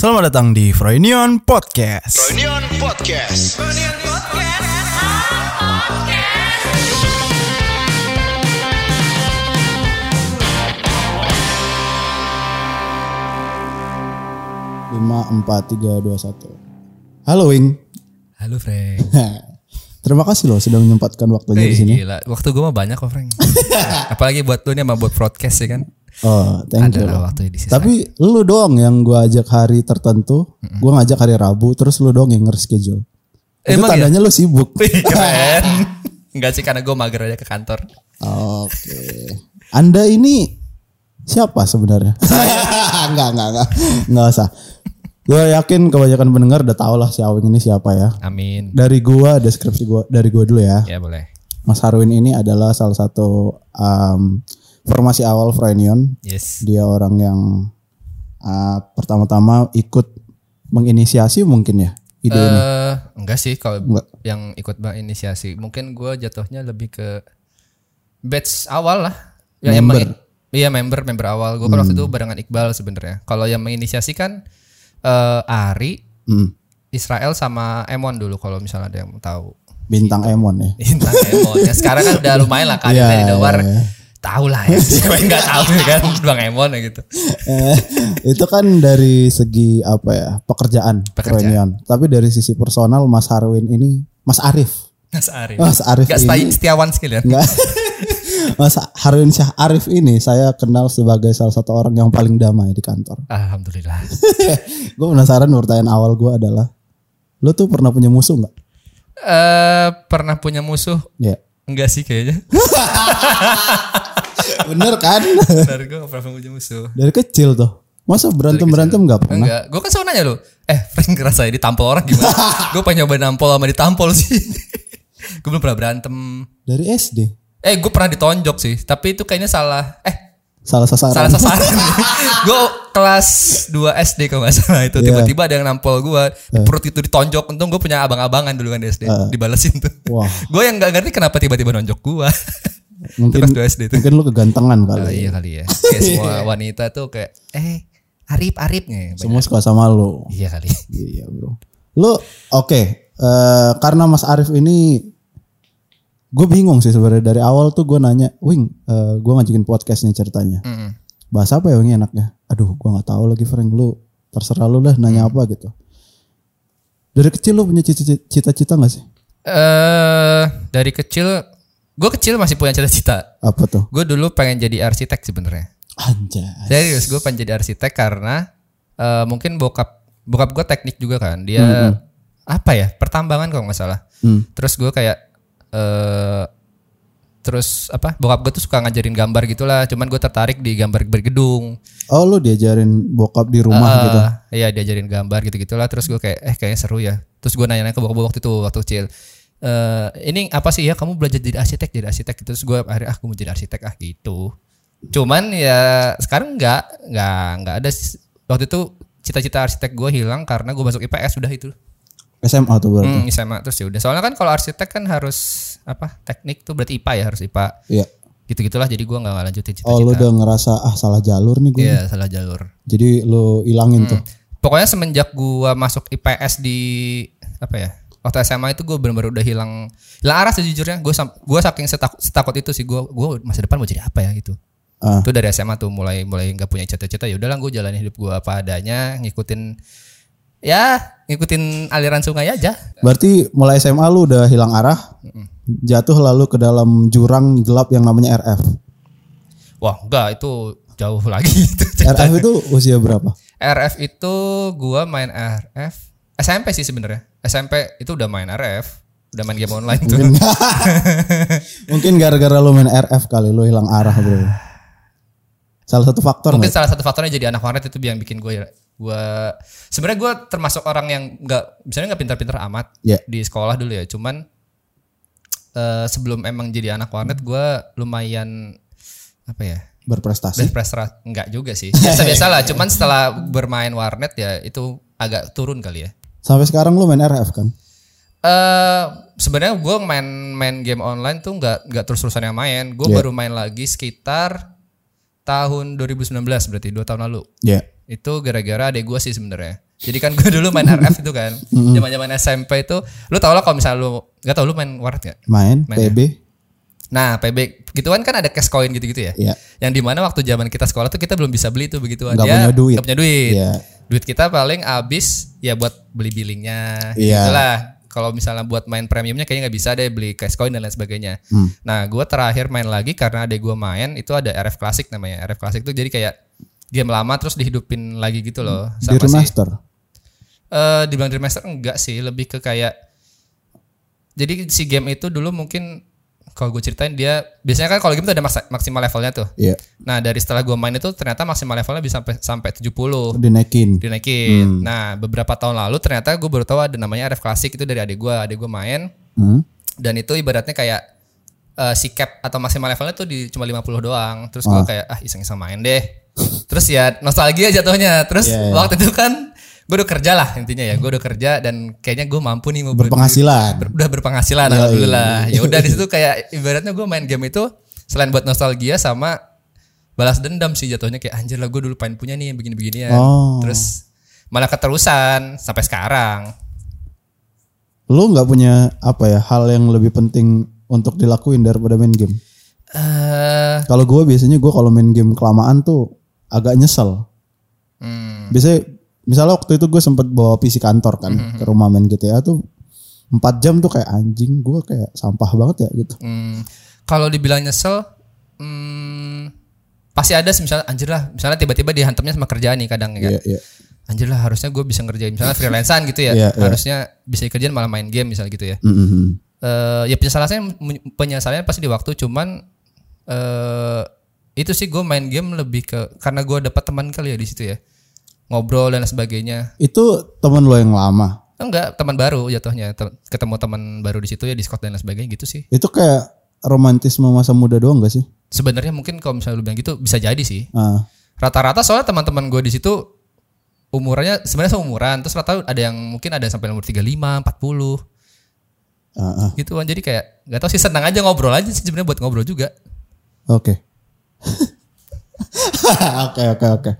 Selamat datang di Froynion Podcast. Reunion Podcast. lima empat tiga dua satu halo Wing Halo Frank. terima kasih loh sudah menyempatkan waktunya di Eh, sini gila, waktu gue mah banyak kok Frank. Apalagi buat lu nih sama buat broadcast ya kan. Oh thank you Ada lah loh. waktu di tapi lu doang yang gua ajak hari tertentu gua ngajak hari Rabu terus lu doang yang nge-schedule itu ya? tandanya lu sibuk keren. Enggak sih karena gue mager aja ke kantor. oke anda ini siapa sebenarnya enggak enggak enggak enggak usah gua yakin kebanyakan pendengar udah tau lah si Awing ini siapa ya Amin. dari gua deskripsi gua dari gua dulu ya Ya boleh. Mas Harwin ini adalah salah satu um, formasi awal Frenion. Yes. Dia orang yang uh, pertama-tama ikut menginisiasi mungkin ya ide ini. Eh, enggak sih kalau Enggak. yang ikut bang inisiasi. Mungkin gue jatuhnya lebih ke batch awal lah. Yang yang Member. meng- Iya member member awal. Gue kan waktu itu barengan Iqbal sebenarnya. Kalau yang menginisiasi kan eh, Ari, Hmm, Israel sama Emon dulu kalau misalnya ada yang tahu. bintang Emon ya. Bintang Emon. Ya sekarang kan udah lumayan lah karirnya Iya, di luar. iya, iya. Tahu lah ya. Siapa yang nggak tahu ya kan Bang Emon ya gitu. Eh, itu kan dari segi apa ya pekerjaan, Pekerjaan. Tapi dari sisi personal Mas Harwin ini Mas Arif. Mas Arif. Mas Arif Gak ini setiawan skill ya. Mas Harwin Syah Arif ini saya kenal sebagai salah satu orang yang paling damai di kantor. Alhamdulillah. gue penasaran pertanyaan awal gue adalah, lu tuh pernah punya musuh nggak? Eh pernah punya musuh? Ya, Enggak sih kayaknya. Bener kan? Benar gue gak pernah punya musuh. Dari kecil tuh, masa berantem berantem nggak pernah? Enggak. Gue kan selalu nanya lu. Eh Frank ngerasa ditampol orang gimana? gue pengen nyoba nampol sama ditampol sih. gue belum pernah berantem. Dari SD, Eh gue pernah ditonjok sih. Tapi itu kayaknya salah. Eh salah sasaran. salah sasaran. gue kelas 2 SD kalau nggak salah itu Iya. tiba-tiba ada yang nampol gue perut itu ditonjok untung gue punya abang-abangan dulu kan di SD dibalesin tuh Wah. gue yang nggak ngerti kenapa tiba-tiba nonjok gue mungkin 2 SD tuh mungkin lu kegantengan Oh, kali. iya kali ya kayak semua wanita tuh kayak eh Arif Arif nih Semua suka sama lu. iya kali Iya bro. Lu oke, eh, karena Mas Arif ini gue bingung sih sebenarnya dari awal tuh gue nanya, Wing, eh, gue ngajakin podcastnya ceritanya. Mm-mm. Bahas apa ya Wing enaknya? Aduh, gue nggak tahu lagi Frank lu terserah lu lah nanya apa gitu. Dari kecil lu punya cita- cita-cita nggak sih? eh dari kecil gue kecil masih punya cita-cita. Apa tuh? gue dulu pengen jadi arsitek sebenarnya. Anjay. serius gue pengen jadi arsitek karena eh, mungkin bokap bokap gue teknik juga kan. Dia apa ya? Pertambangan kalau nggak salah. Hmm. terus gue kayak eh terus apa? Bokap gue tuh suka ngajarin gambar gitulah. Cuman gue tertarik di gambar bergedung. Oh lu diajarin bokap di rumah Eh, gitu? Iya diajarin gambar gitu gitulah terus gue kayak eh kayaknya seru ya. Terus gue nanya ke bokap gue waktu itu waktu kecil eh ini apa sih ya kamu belajar jadi arsitek jadi arsitek terus gue akhirnya ah gue mau jadi arsitek ah gitu cuman ya sekarang nggak nggak nggak ada waktu itu cita-cita arsitek gue hilang karena gue masuk IPS sudah itu SMA tuh berarti. hmm, SMA terus ya udah soalnya kan kalau arsitek kan harus apa teknik tuh berarti IPA ya harus IPA Iya. gitu gitulah jadi gue nggak lanjutin cita-cita Oh lu udah ngerasa ah salah jalur nih gue. iya salah jalur Jadi lu ilangin tuh. Pokoknya semenjak gua masuk IPS di apa ya? Waktu SMA itu gue benar-benar udah hilang hilang arah sejujurnya. Gue gua saking setakut, setakut itu sih gue gua masa depan mau jadi apa ya gitu. Ah. Itu dari SMA tuh mulai mulai nggak punya cita-cita ya udahlah gue jalani hidup gue apa adanya, ngikutin ya ngikutin aliran sungai aja. Berarti mulai SMA lu udah hilang arah, jatuh lalu ke dalam jurang gelap yang namanya RF. Wah enggak itu jauh lagi itu. RF itu usia berapa? RF itu gua main RF SMP sih sebenarnya. SMP itu udah main RF, udah main game online tuh. Mungkin gara-gara lu main RF kali lu hilang arah bro. Salah satu faktor mungkin nggak? salah satu faktornya jadi anak warnet itu yang bikin gue gue sebenarnya gue termasuk orang yang nggak misalnya nggak pintar-pintar amat Ya. di sekolah dulu ya cuman eh, sebelum emang jadi anak warnet gue lumayan apa ya berprestasi. berprestasi enggak juga sih biasa-biasa lah cuman setelah bermain warnet ya itu agak turun kali ya Sampai sekarang lu main RF kan? eh sebenarnya gue main main game online tuh nggak nggak terus terusan yang main gue Iya. baru main lagi sekitar tahun 2019 berarti dua tahun lalu Ya. itu gara-gara adek gue sih sebenarnya Jadi kan gue dulu main RF itu kan. Zaman-zaman SMP itu lu tau lah kalau misalnya lu nggak tau lu main warnet gak? Main, Main ya? PB. Nah, PB gituan kan ada cash coin gitu-gitu ya. Iya. Yang di mana waktu zaman kita sekolah tuh kita belum bisa beli tuh begituan. Nggak Ya, punya duit. nggak punya duit. Iya. Duit kita paling habis ya buat beli billingnya. Iya. Itulah. Kalau misalnya buat main premiumnya kayaknya nggak bisa deh beli cash coin dan lain sebagainya. Hmm. Nah, gue terakhir main lagi karena ada gue main itu ada RF Classic namanya. RF Classic tuh jadi kayak game lama terus dihidupin lagi gitu loh. Di Sama si remaster. Eh, dibilang remaster enggak sih, lebih ke kayak jadi si game itu dulu mungkin kalau gue ceritain dia biasanya kan kalau game itu ada maks- maksimal levelnya tuh. Iya. Nah, dari setelah gue main itu ternyata maksimal levelnya bisa sampai sampai 70 Dinaikin. dinaikin. Nah, beberapa tahun lalu ternyata gue baru tahu ada namanya RF Classic itu dari adik gue. Adik gue main Hmm. dan itu ibaratnya kayak eh, si cap atau maksimal levelnya tuh di cuma 50 doang. Terus gue kayak ah iseng-iseng main deh. Terus ya nostalgia jatuhnya. Terus Iya, iya. waktu itu kan gue udah kerja lah intinya ya. Gue udah kerja dan kayaknya gue mampu nih mau ber- Berpenghasilan. ber- udah berpenghasilan alhamdulillah. Ya udah di situ kayak ibaratnya gue main game itu selain buat nostalgia sama balas dendam sih jatuhnya kayak anjir lah gue dulu pengen punya nih yang begini-beginian. Oh. Terus malah keterusan sampai sekarang. Lu nggak punya apa ya hal yang lebih penting untuk dilakuin daripada main game? Eh Kalau gue biasanya gue kalau main game kelamaan tuh agak nyesel. hmm, Biasanya misalnya waktu itu gue sempet bawa PC kantor kan Hmm, ke rumah main GTA tuh 4 jam tuh kayak anjing gue kayak sampah banget ya gitu. hmm, kalau dibilang nyesel hmm, pasti ada sih misalnya anjir lah misalnya tiba-tiba dihantamnya sama kerjaan nih kadang ya. Iya iya. Anjir lah harusnya gue bisa ngerjain misalnya freelancean gitu ya. Iya, iya. Harusnya bisa kerjaan malah main game misalnya gitu ya. Mm, mm, mm. eh ya penyesalannya penyesalannya pasti di waktu cuman eh itu sih gue main game lebih ke karena gue dapat teman kali ya di situ ya ngobrol dan sebagainya Itu temen lo yang lama. enggak teman baru jatuhnya Te- ketemu teman baru di situ ya Discord dan lain sebagainya gitu sih Itu kayak romantisme masa muda doang gak sih? sebenarnya mungkin kalau misalnya lu bilang gitu bisa jadi sih Ah, rata-rata soalnya teman-teman gue di situ umurnya sebenarnya seumuran terus rata ada yang mungkin ada sampai umur 35 40 ah, ah. gitu kan jadi kayak nggak tahu sih senang aja ngobrol aja sih sebenarnya buat ngobrol juga Oke. Oke oke oke.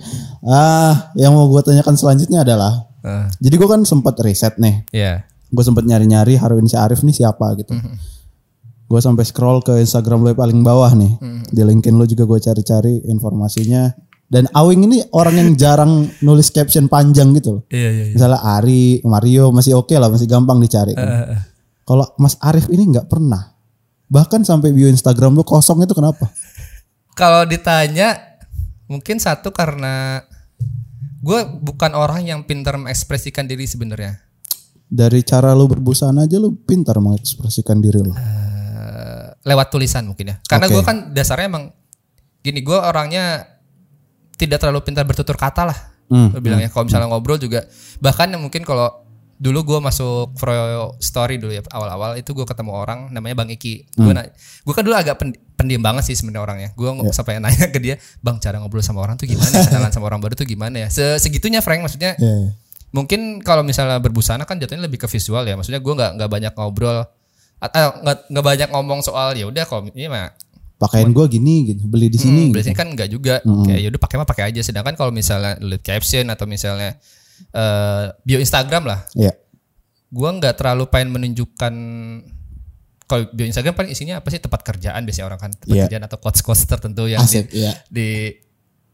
Ah, yang mau gue tanyakan selanjutnya adalah, Eh, jadi gue kan sempat riset nih, ya gue sempat nyari-nyari Harwin si Arif nih siapa gitu. Gue sampai scroll ke Instagram lo yang paling bawah nih, di LinkedIn lo juga gue cari-cari informasinya. Dan Awing ini orang yang jarang nulis caption panjang gitu loh. iya iya Misalnya Ari, Mario masih oke lah, masih gampang dicari. kan. Kalau Mas Arif ini nggak pernah. Bahkan sampai bio Instagram lo kosong itu kenapa? Kalau ditanya mungkin satu karena gue bukan orang yang pintar mengekspresikan diri sebenarnya. Dari cara lo berbusana aja lo pintar mengekspresikan diri lo. Eh, lewat tulisan mungkin ya. Karena Oke. gue kan dasarnya emang gini gue orangnya tidak terlalu pintar bertutur kata lah. Hmm, bilangnya kalau misalnya ngobrol juga bahkan mungkin kalau dulu gue masuk Froyo Story dulu ya awal-awal itu gue ketemu orang namanya Bang Iki. Gue gue kan dulu agak pen- pendiam banget sih sebenarnya orangnya. Gue sampai nanya ke dia, "Bang, cara ngobrol sama orang tuh gimana? Kenalan sama orang baru tuh gimana ya?" Se- Segitunya Frank maksudnya Iya, iya. mungkin kalau misalnya berbusana kan jatuhnya lebih ke visual ya maksudnya gue nggak nggak banyak ngobrol atau nggak nggak banyak ngomong soal ya udah kalau ini mah Pakaian gue gini gitu, beli di sini. hmm, biasanya kan nggak juga kayak yaudah pakai mah pakai aja sedangkan kalau misalnya lihat caption atau misalnya eh, bio Instagram lah. Iya. gue nggak terlalu pengen menunjukkan kalau bio Instagram paling isinya apa sih? Tempat kerjaan biasanya orang kan. Tempat Iya. kerjaan atau quotes quotes tertentu yang di, Asik, iya. di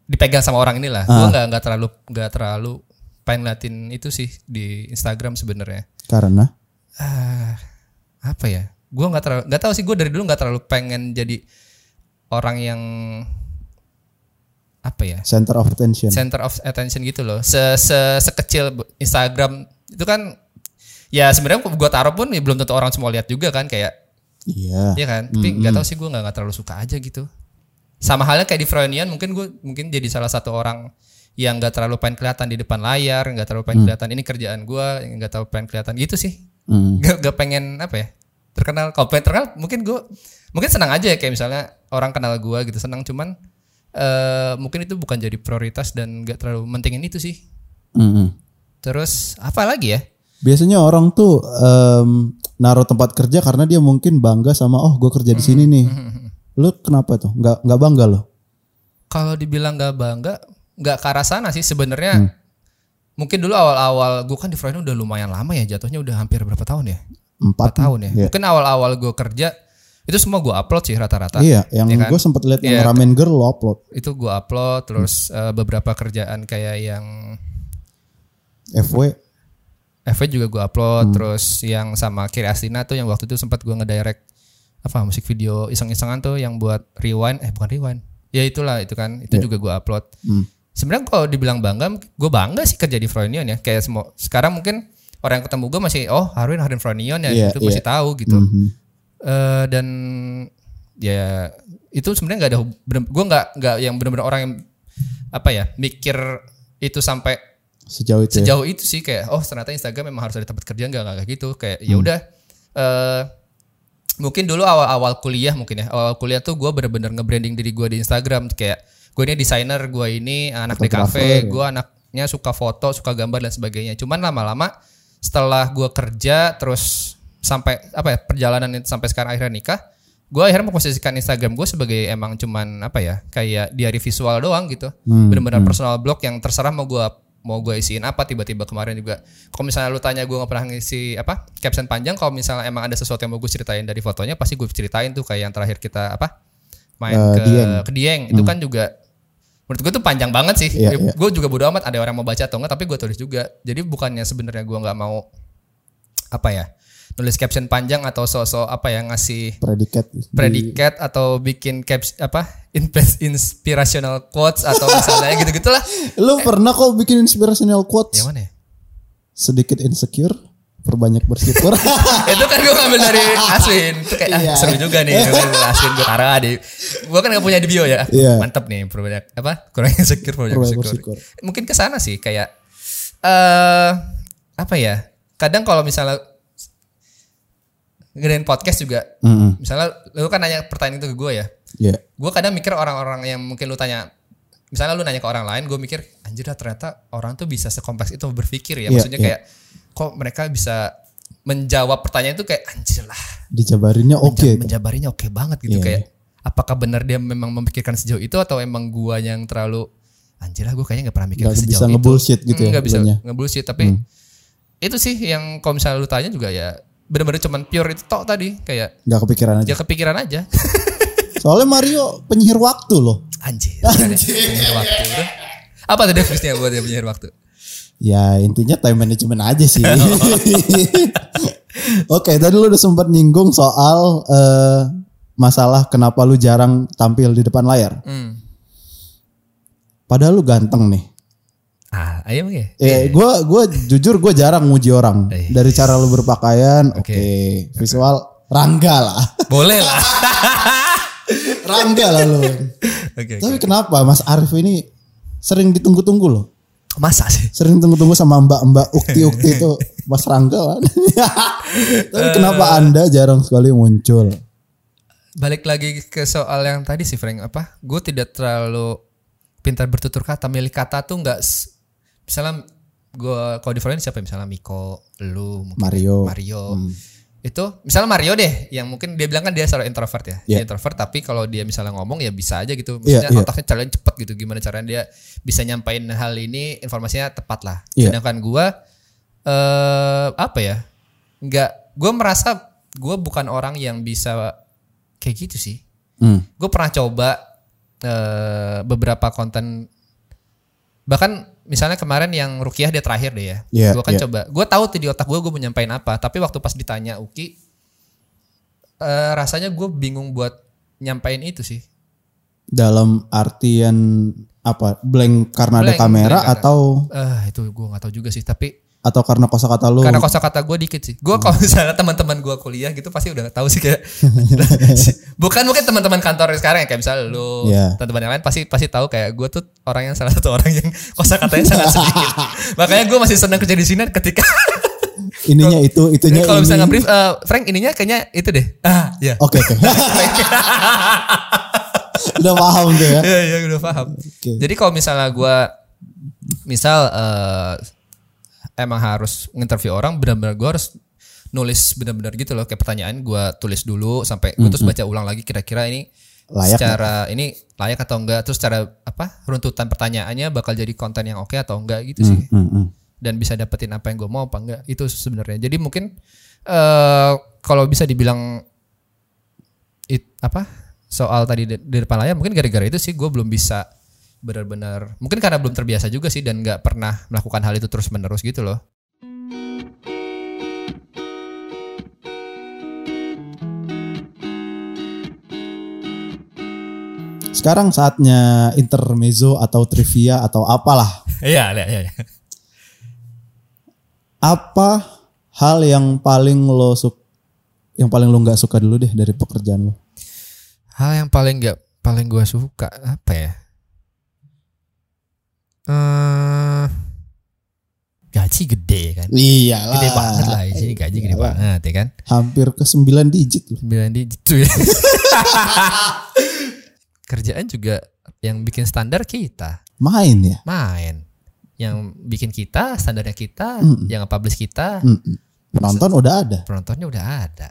dipegang sama orang inilah. Gue nggak nggak terlalu nggak terlalu pengen ngeliatin itu sih di Instagram sebenarnya. Karena? Ah apa ya? Gue nggak terlalu nggak tahu sih. Gue dari dulu nggak terlalu pengen jadi orang yang apa ya? Center of attention. center of attention gitu loh. Se, se sekecil Instagram. Itu kan ya sebenarnya gue taruh pun ya belum tentu orang semua lihat juga kan kayak Iya. Iya kan? Tapi nggak tahu sih gue nggak terlalu suka aja gitu. Sama halnya kayak di Froynian mungkin gue mungkin jadi salah satu orang yang nggak terlalu pengen kelihatan di depan layar nggak terlalu pengen kelihatan ini kerjaan gue nggak terlalu pengen kelihatan gitu sih. Hmm. gak, gak pengen apa ya terkenal. Kalau pengen terkenal mungkin gue mungkin senang aja ya kayak misalnya orang kenal gue gitu senang. Cuman eh mungkin itu bukan jadi prioritas dan gak terlalu mentingin itu sih Mm-mm. terus apa lagi ya Biasanya orang tuh em, naruh tempat kerja karena dia mungkin bangga sama oh gue kerja di sini Hmm, nih. Lu kenapa tuh? Nggak nggak bangga lo? kalau dibilang gak bangga nggak ke arah sana sih sebenarnya mungkin dulu awal-awal gue kan di Freudian udah lumayan lama ya jatuhnya udah hampir berapa tahun ya? Empat, Empat tahun ya. Iya. Mungkin awal-awal gue kerja itu semua gue upload sih rata-rata. Iya, yang Iya kan? gue sempet lihat yang Iya. ramen girl lo upload Itu gue upload terus eh, beberapa kerjaan kayak yang FW. FV juga gue upload Hmm. terus yang sama Kiri Astina tuh yang waktu itu sempat gue ngedirect apa musik video iseng-isengan tuh yang buat rewind eh bukan rewind ya itulah itu kan itu juga gue upload Iya. Hmm. sebenarnya kalau dibilang bangga gue bangga sih kerja di Froynion ya kayak semua sekarang mungkin orang yang ketemu gue masih oh Harwin Harwin Froynion ya Iya, itu masih tahu gitu Mhm. Eh, dan ya itu sebenarnya nggak ada gue nggak nggak yang benar-benar orang yang apa ya mikir itu sampai Sejauh itu ya. sejauh itu sih kayak oh ternyata Instagram memang harus ada tempat kerja nggak kayak gitu kayak Hmm. ya udah eh mungkin dulu awal-awal kuliah mungkin ya awal kuliah tuh gue bener-bener nge-branding diri gue di Instagram kayak gue ini desainer gue ini anak di cafe ya. gue anaknya suka foto suka gambar dan sebagainya cuman lama-lama setelah gue kerja terus sampai apa ya perjalanan itu sampai sekarang akhirnya nikah gue akhirnya memposisikan Instagram gue sebagai emang cuman apa ya kayak diary visual doang gitu. Hmm, bener-bener personal blog yang terserah mau gue mau gue isiin apa tiba-tiba kemarin juga. Kalau misalnya lu tanya gue nggak pernah ngisi apa caption panjang kalau misalnya emang ada sesuatu yang mau gue ceritain dari fotonya pasti gue ceritain tuh kayak yang terakhir kita apa main Eh, ke Dieng. ke Dieng. Itu kan juga menurut gue tuh panjang banget sih. Iya, iya. gue juga bodo amat ada orang mau baca atau enggak tapi gue tulis juga. Jadi bukannya sebenarnya gue nggak mau apa ya nulis caption panjang atau sosok apa ya ngasih Predikat. di- predikat atau bikin caps apa inspirational quotes atau misalnya gitu gitulah Lu pernah kok bikin inspirational quotes? yang mana ya Sedikit insecure, perbanyak bersyukur. itu kan gue ngambil dari Aswin itu kayak ah, Iya. seru juga nih Aswin gue taruh di gue kan gak punya di bio ya Iya. mantep nih perbanyak apa kurang insecure perbanyak Perbanyak bersyukur bersyukur. mungkin ke sana sih kayak eh apa ya kadang kalau misalnya ngedain podcast juga. Mm-mm. misalnya lu kan nanya pertanyaan itu ke gue ya. Iya. gue kadang mikir orang-orang yang mungkin lu tanya misalnya lu nanya ke orang lain gue mikir anjir dah ternyata orang tuh bisa sekompleks itu berpikir ya. Iya, maksudnya iya. kayak kok mereka bisa menjawab pertanyaan itu kayak anjir lah. Dijabarinnya oke. menjabarinya oke banget gitu. Iya, kayak apakah benar dia memang memikirkan sejauh itu atau emang gua yang terlalu anjir lah gue kayaknya nggak pernah mikir Nggak sejauh bisa itu. ngebullshit gitu Hmm, ya, nggak bisa ngebullshit tapi itu sih yang kalau misalnya lu tanya juga ya benar-benar cuman pure itu tok tadi kayak Nggak kepikiran aja. kepikiran aja Soalnya Mario penyihir waktu loh. Anjir. Penyihir waktu. Apa tuh definisinya buat dia penyihir waktu? Ya intinya time management aja sih. Oke, tadi lu udah sempat nyinggung soal eh, masalah kenapa lu jarang tampil di depan layar. Hmm. Padahal lu ganteng nih. Ah, ayo ya. Eh, gua gua jujur gue jarang muji orang Eh. dari cara lu berpakaian. Oke, Oke. visual rangga lah, Boleh lah. rangga lah lu. Oke. Tapi kenapa Mas Arif ini sering ditunggu-tunggu loh? Masa sih? Sering tunggu-tunggu sama mbak-mbak ukti-ukti itu Mas Rangga kan. Tapi kenapa Anda jarang sekali muncul? Balik lagi ke soal yang tadi sih Frank apa? Gue tidak terlalu pintar bertutur kata. Milih kata tuh nggak misalnya gue kalau di Florida siapa ya? misalnya Miko, lu, mungkin Mario. Mario. Itu misalnya Mario deh yang mungkin dia bilang kan dia seorang introvert ya. Dia Iya. introvert tapi kalau dia misalnya ngomong ya bisa aja gitu. Iya, Maksudnya iya. otaknya caranya cepet gitu. Gimana caranya dia bisa nyampain hal ini informasinya tepat lah. Iya. Sedangkan gua eh apa ya? Enggak gua merasa gua bukan orang yang bisa kayak gitu sih. Hmm. Gue pernah coba eh beberapa konten bahkan misalnya kemarin yang Rukiah dia terakhir deh ya. Iya, gue kan iya. coba. Gue tahu tuh di otak gue gue mau nyampein apa, tapi waktu pas ditanya Uki eh rasanya gue bingung buat nyampein itu sih. Dalam artian apa? Blank karena ada Blank, kamera blank karena- atau Eh itu gue nggak tahu juga sih, tapi atau karena kosakata lu? karena kosakata gue dikit sih. Gue kalau misalnya teman-teman gue kuliah gitu pasti udah tahu sih kayak bukan mungkin teman-teman kantor sekarang ya kayak misalnya lu, Iya. teman-teman yang lain pasti pasti tahu kayak gue tuh orang yang salah satu orang yang kosakatanya sangat sedikit. Makanya gue masih senang kerja di sini ketika ininya itu, itunya kalau misalnya nge-brief eh, Frank ininya kayaknya itu deh. Ah, ya. Oke oke. Udah paham tuh ya. Iya, iya udah paham. Oke. Jadi kalau misalnya gue misal eh, emang harus nginterview orang benar-benar gue harus nulis benar-benar gitu loh kayak pertanyaan gue tulis dulu sampai gue terus baca ulang lagi kira-kira ini Layak secara ini layak atau enggak terus cara apa runtutan pertanyaannya bakal jadi konten yang oke atau enggak gitu sih. Hmm, hmm. dan bisa dapetin apa yang gue mau apa enggak itu sebenarnya. Jadi mungkin eh kalau bisa dibilang it, apa soal tadi di, di depan layar mungkin gara-gara itu sih gue belum bisa benar-benar mungkin karena belum terbiasa juga sih dan nggak pernah melakukan hal itu terus menerus gitu loh Sekarang saatnya intermezzo atau trivia atau apalah. iya iya iya Apa hal yang paling lo suk yang paling lo nggak suka dulu deh dari pekerjaan lo? hal yang paling nggak paling gue suka apa ya eh gaji gede kan Iyalah. gede banget lah di sini gaji gede Iyalah. banget ya kan Hampir ke 9 digit loh. Sembilan digit tuh ya. Kerjaan juga yang bikin standar kita Main ya. main. Yang bikin kita standarnya kita, Mm-mm. yang publish kita, Mm-mm. Penonton udah ada. penontonnya udah ada.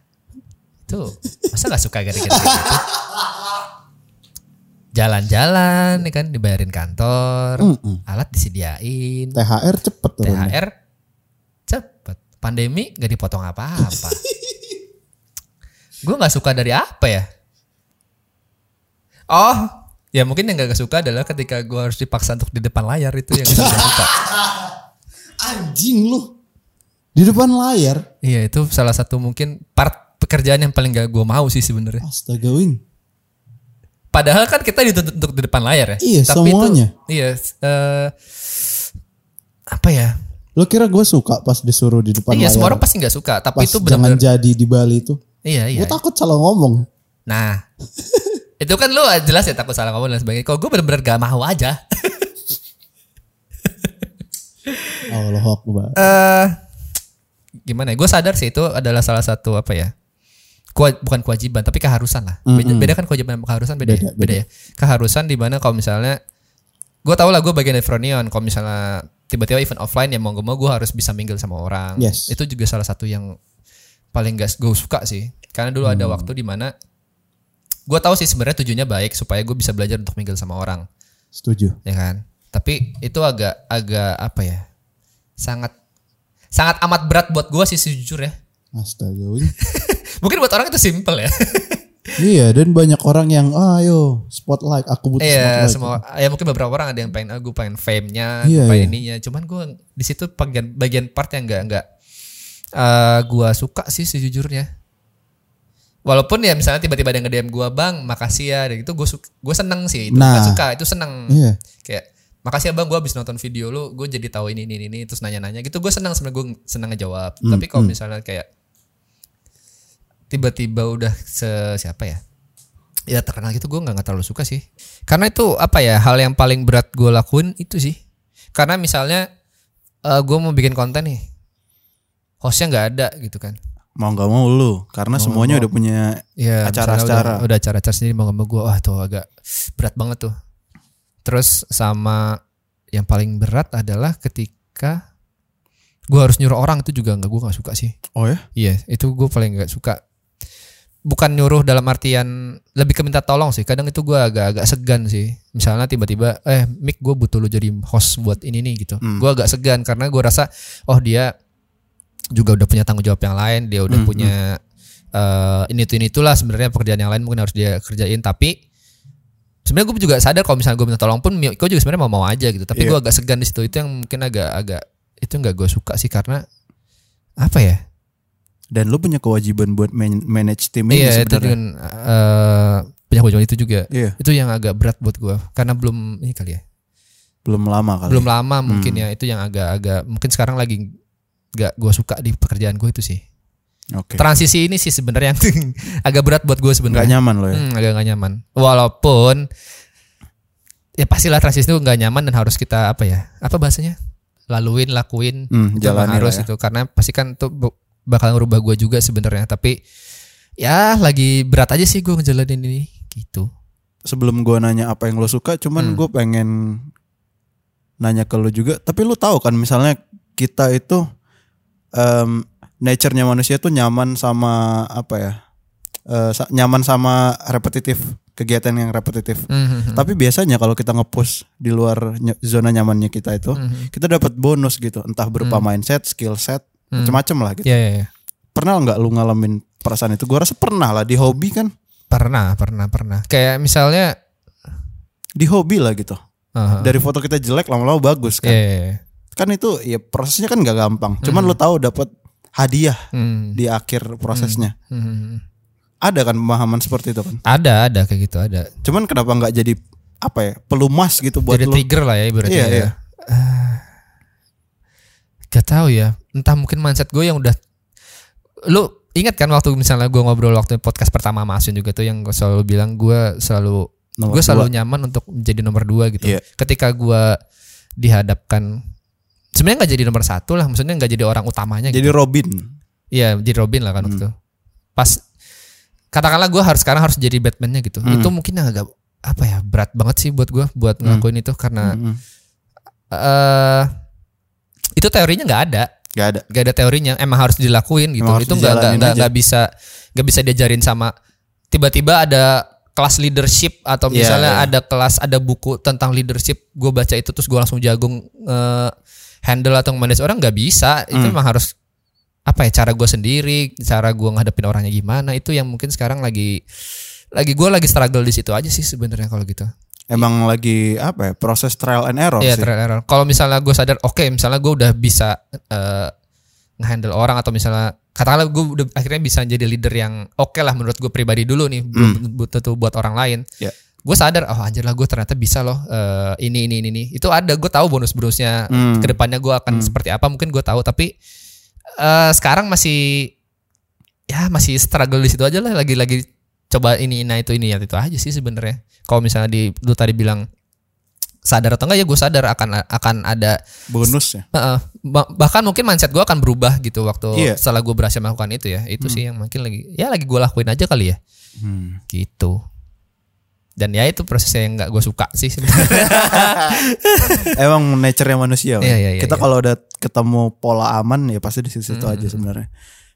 Itu masa nggak suka gara-gara gitu? Jalan-jalan, nih kan dibayarin kantor, Mm-mm. alat disediain, THR cepet turunnya. THR cepet. Pandemi nggak dipotong apa-apa. gue nggak suka dari apa ya? Oh, ya mungkin yang gak suka adalah ketika gue harus dipaksa untuk di depan layar itu yang gak suka. Anjing lu. Di depan layar. Iya itu salah satu mungkin part pekerjaan yang paling gak gue mau sih sebenarnya. Astaga wing. Padahal kan kita dituntut untuk di depan layar ya. Iya, semuanya. Itu, iya. eh, apa ya? Lo kira gue suka pas disuruh di depan iya layar? semua orang pasti nggak suka. Tapi pas itu jangan benar-benar. jadi di Bali itu. Iya iya. Gue takut salah ngomong. Nah, itu kan lu jelas ya takut salah ngomong dan sebagainya. Kalau gue bener-bener gak mau aja. Allah Akbar. Eh, gimana ya? Gue sadar sih itu adalah salah satu apa ya? Kewa- bukan kewajiban tapi keharusan lah. Beda, Mm-mm. beda kan kewajiban sama keharusan beda, Beda, ya? beda ya. Keharusan di mana kalau misalnya gue tau lah gue bagian dari Fronion. Kalau misalnya tiba-tiba event offline ya mau gak mau gue harus bisa mingle sama orang. Yes. Itu juga salah satu yang paling gak gue suka sih. Karena dulu Hmm. ada waktu di mana gue tahu sih sebenarnya tujuannya baik supaya gue bisa belajar untuk mingle sama orang Setuju. ya kan tapi itu agak agak apa ya sangat sangat amat berat buat gue sih sejujur ya Astaga. mungkin buat orang itu simple ya iya dan banyak orang yang ah, ayo spotlight aku butuh iya spotlight. semua ya mungkin beberapa orang ada yang pengen aku pengen fame-nya Iya, pengen iya. ininya cuman gue di situ bagian bagian part yang enggak enggak eh gue suka sih sejujurnya walaupun ya misalnya tiba-tiba ada yang nge-DM gue bang makasih ya dan itu gue gue seneng sih itu Nah. suka itu seneng Iya. kayak makasih ya bang gue habis nonton video lu gue jadi tahu ini ini ini terus nanya-nanya gitu gue senang sebenarnya gue senang ngejawab Hmm, tapi kalau misalnya kayak tiba-tiba udah se siapa ya? Ya terkenal gitu gue nggak terlalu suka sih. Karena itu apa ya hal yang paling berat gue lakuin itu sih. Karena misalnya eh gue mau bikin konten nih hostnya nggak ada gitu kan. Mau nggak mau lu karena semuanya udah punya ya Acara-acara. udah, udah acara-acara sendiri mau nggak mau gue wah tuh agak berat banget tuh. Terus sama yang paling berat adalah ketika gue harus nyuruh orang itu juga nggak gue nggak suka sih. Oh ya? iya itu gue paling nggak suka bukan nyuruh dalam artian lebih ke minta tolong sih. Kadang itu gue agak-agak segan sih. Misalnya tiba-tiba eh Mick gue butuh lo jadi host buat ini nih gitu. Hmm. gue agak segan karena gue rasa oh dia juga udah punya tanggung jawab yang lain dia udah Hmm, punya eh, ini tuh ini itulah sebenarnya pekerjaan yang lain mungkin harus dia kerjain. Tapi sebenarnya gue juga sadar kalau misalnya gue minta tolong pun Miko juga sebenarnya mau mau aja gitu. Tapi Iya. gue agak segan di situ. Itu yang mungkin agak agak itu nggak gue suka sih karena apa ya Dan lu punya kewajiban buat man- manage tim ini iya itu sebenarnya. dengan eh, punya kewajiban itu juga Iya, itu yang agak berat buat gue karena belum ini kali ya belum lama kali. belum lama mungkin Hmm. ya itu yang agak-agak mungkin sekarang lagi gak gue suka di pekerjaan gue itu sih Oke. transisi ini sih sebenarnya yang agak berat buat gue sebenarnya nyaman lo ya. Hmm, agak gak nyaman walaupun ya pastilah transisi itu gak nyaman dan harus kita apa ya apa bahasanya laluin lakuin Hmm, itu jalani harus ya. itu karena pasti kan itu bakal ngerubah gue juga sebenarnya tapi ya lagi berat aja sih gue ngejalanin ini gitu Sebelum gua nanya apa yang lo suka, cuman Hmm. gue pengen nanya ke lo juga. Tapi lu tahu kan misalnya kita itu em, nature-nya manusia tuh nyaman sama apa ya? sa- nyaman sama repetitif kegiatan yang repetitif. Mhm. Tapi biasanya kalau kita nge-push di luar ny- zona nyamannya kita itu, Mhm. kita dapat bonus gitu, entah berupa mindset, skill set, macam-macam lah gitu. Iya, iya, iya. Pernah nggak lu ngalamin perasaan itu? Gue rasa pernah lah di hobi kan, Pernah, pernah, pernah. Kayak misalnya di hobi lah gitu. uh, Dari foto kita jelek lama-lama bagus kan. iya, iya, iya. Kan itu ya prosesnya kan nggak gampang. Cuman lu tahu dapat hadiah Hmm. di akhir prosesnya. Hmm. Ada kan pemahaman seperti itu kan. Ada, ada kayak gitu, ada. Cuman kenapa nggak jadi apa ya pelumas gitu buat Jadi lu? trigger lah ya berarti Iya, ya. iya. Ah, gak tahu ya. Entah mungkin mindset gue yang udah lu ingat kan waktu misalnya gue ngobrol waktu podcast pertama sama Asun juga tuh yang gue selalu bilang gue selalu gue selalu dua. nyaman untuk menjadi nomor dua gitu. Iya. Ketika gue dihadapkan sebenarnya nggak jadi nomor satu lah, maksudnya nggak jadi orang utamanya. gitu. Jadi Robin. Iya, jadi Robin lah kan waktu Hmm. itu. Pas katakanlah gue harus sekarang harus jadi Batman-nya gitu. Hmm. Itu mungkin agak apa ya berat banget sih buat gue buat ngelakuin itu karena Mm-mm. eh itu teorinya nggak ada, Gak ada. nggak ada teorinya. Emang harus dilakuin gitu. Emang harus itu nggak nggak nggak bisa nggak bisa diajarin sama tiba-tiba ada kelas leadership atau Iya, misalnya iya. ada kelas ada buku tentang leadership gue baca itu terus gue langsung jagung eh, handle atau manage orang nggak bisa itu Hmm. memang harus apa ya cara gue sendiri cara gue ngadepin orangnya gimana itu yang mungkin sekarang lagi lagi gue lagi struggle di situ aja sih sebenarnya kalau gitu Emang lagi apa ya proses trial and error Iya sih. trial error. Kalau misalnya gue sadar, oke misalnya gue udah bisa eh, ngehandle orang atau misalnya katakanlah gue udah akhirnya bisa jadi leader yang oke lah menurut gue pribadi dulu nih, belum bu- tentu buat orang lain. Ya. Gue sadar, oh anjir lah gue ternyata bisa loh eh, ini ini ini ini. Itu ada, gue tahu bonus-bonusnya. Hmm. Ke depannya gue akan seperti apa mungkin gue tahu, tapi eh, sekarang masih ya masih struggle di situ aja lah. Lagi-lagi coba ini, nah itu ini ya itu aja sih sebenarnya. Kalau misalnya di lu tadi bilang sadar atau enggak ya gue sadar akan akan ada Bonus ya. Heeh. Ba- bahkan mungkin mindset gue akan berubah gitu waktu Iya. setelah gue berhasil melakukan itu ya itu sih yang mungkin lagi ya lagi gue lakuin aja kali ya Hmm. gitu dan ya itu prosesnya yang nggak gue suka sih Emang nature-nya manusia. Iya, iya, iya, Kita iya. kalau udah ketemu pola aman ya pasti di situ Hmm, aja sebenarnya.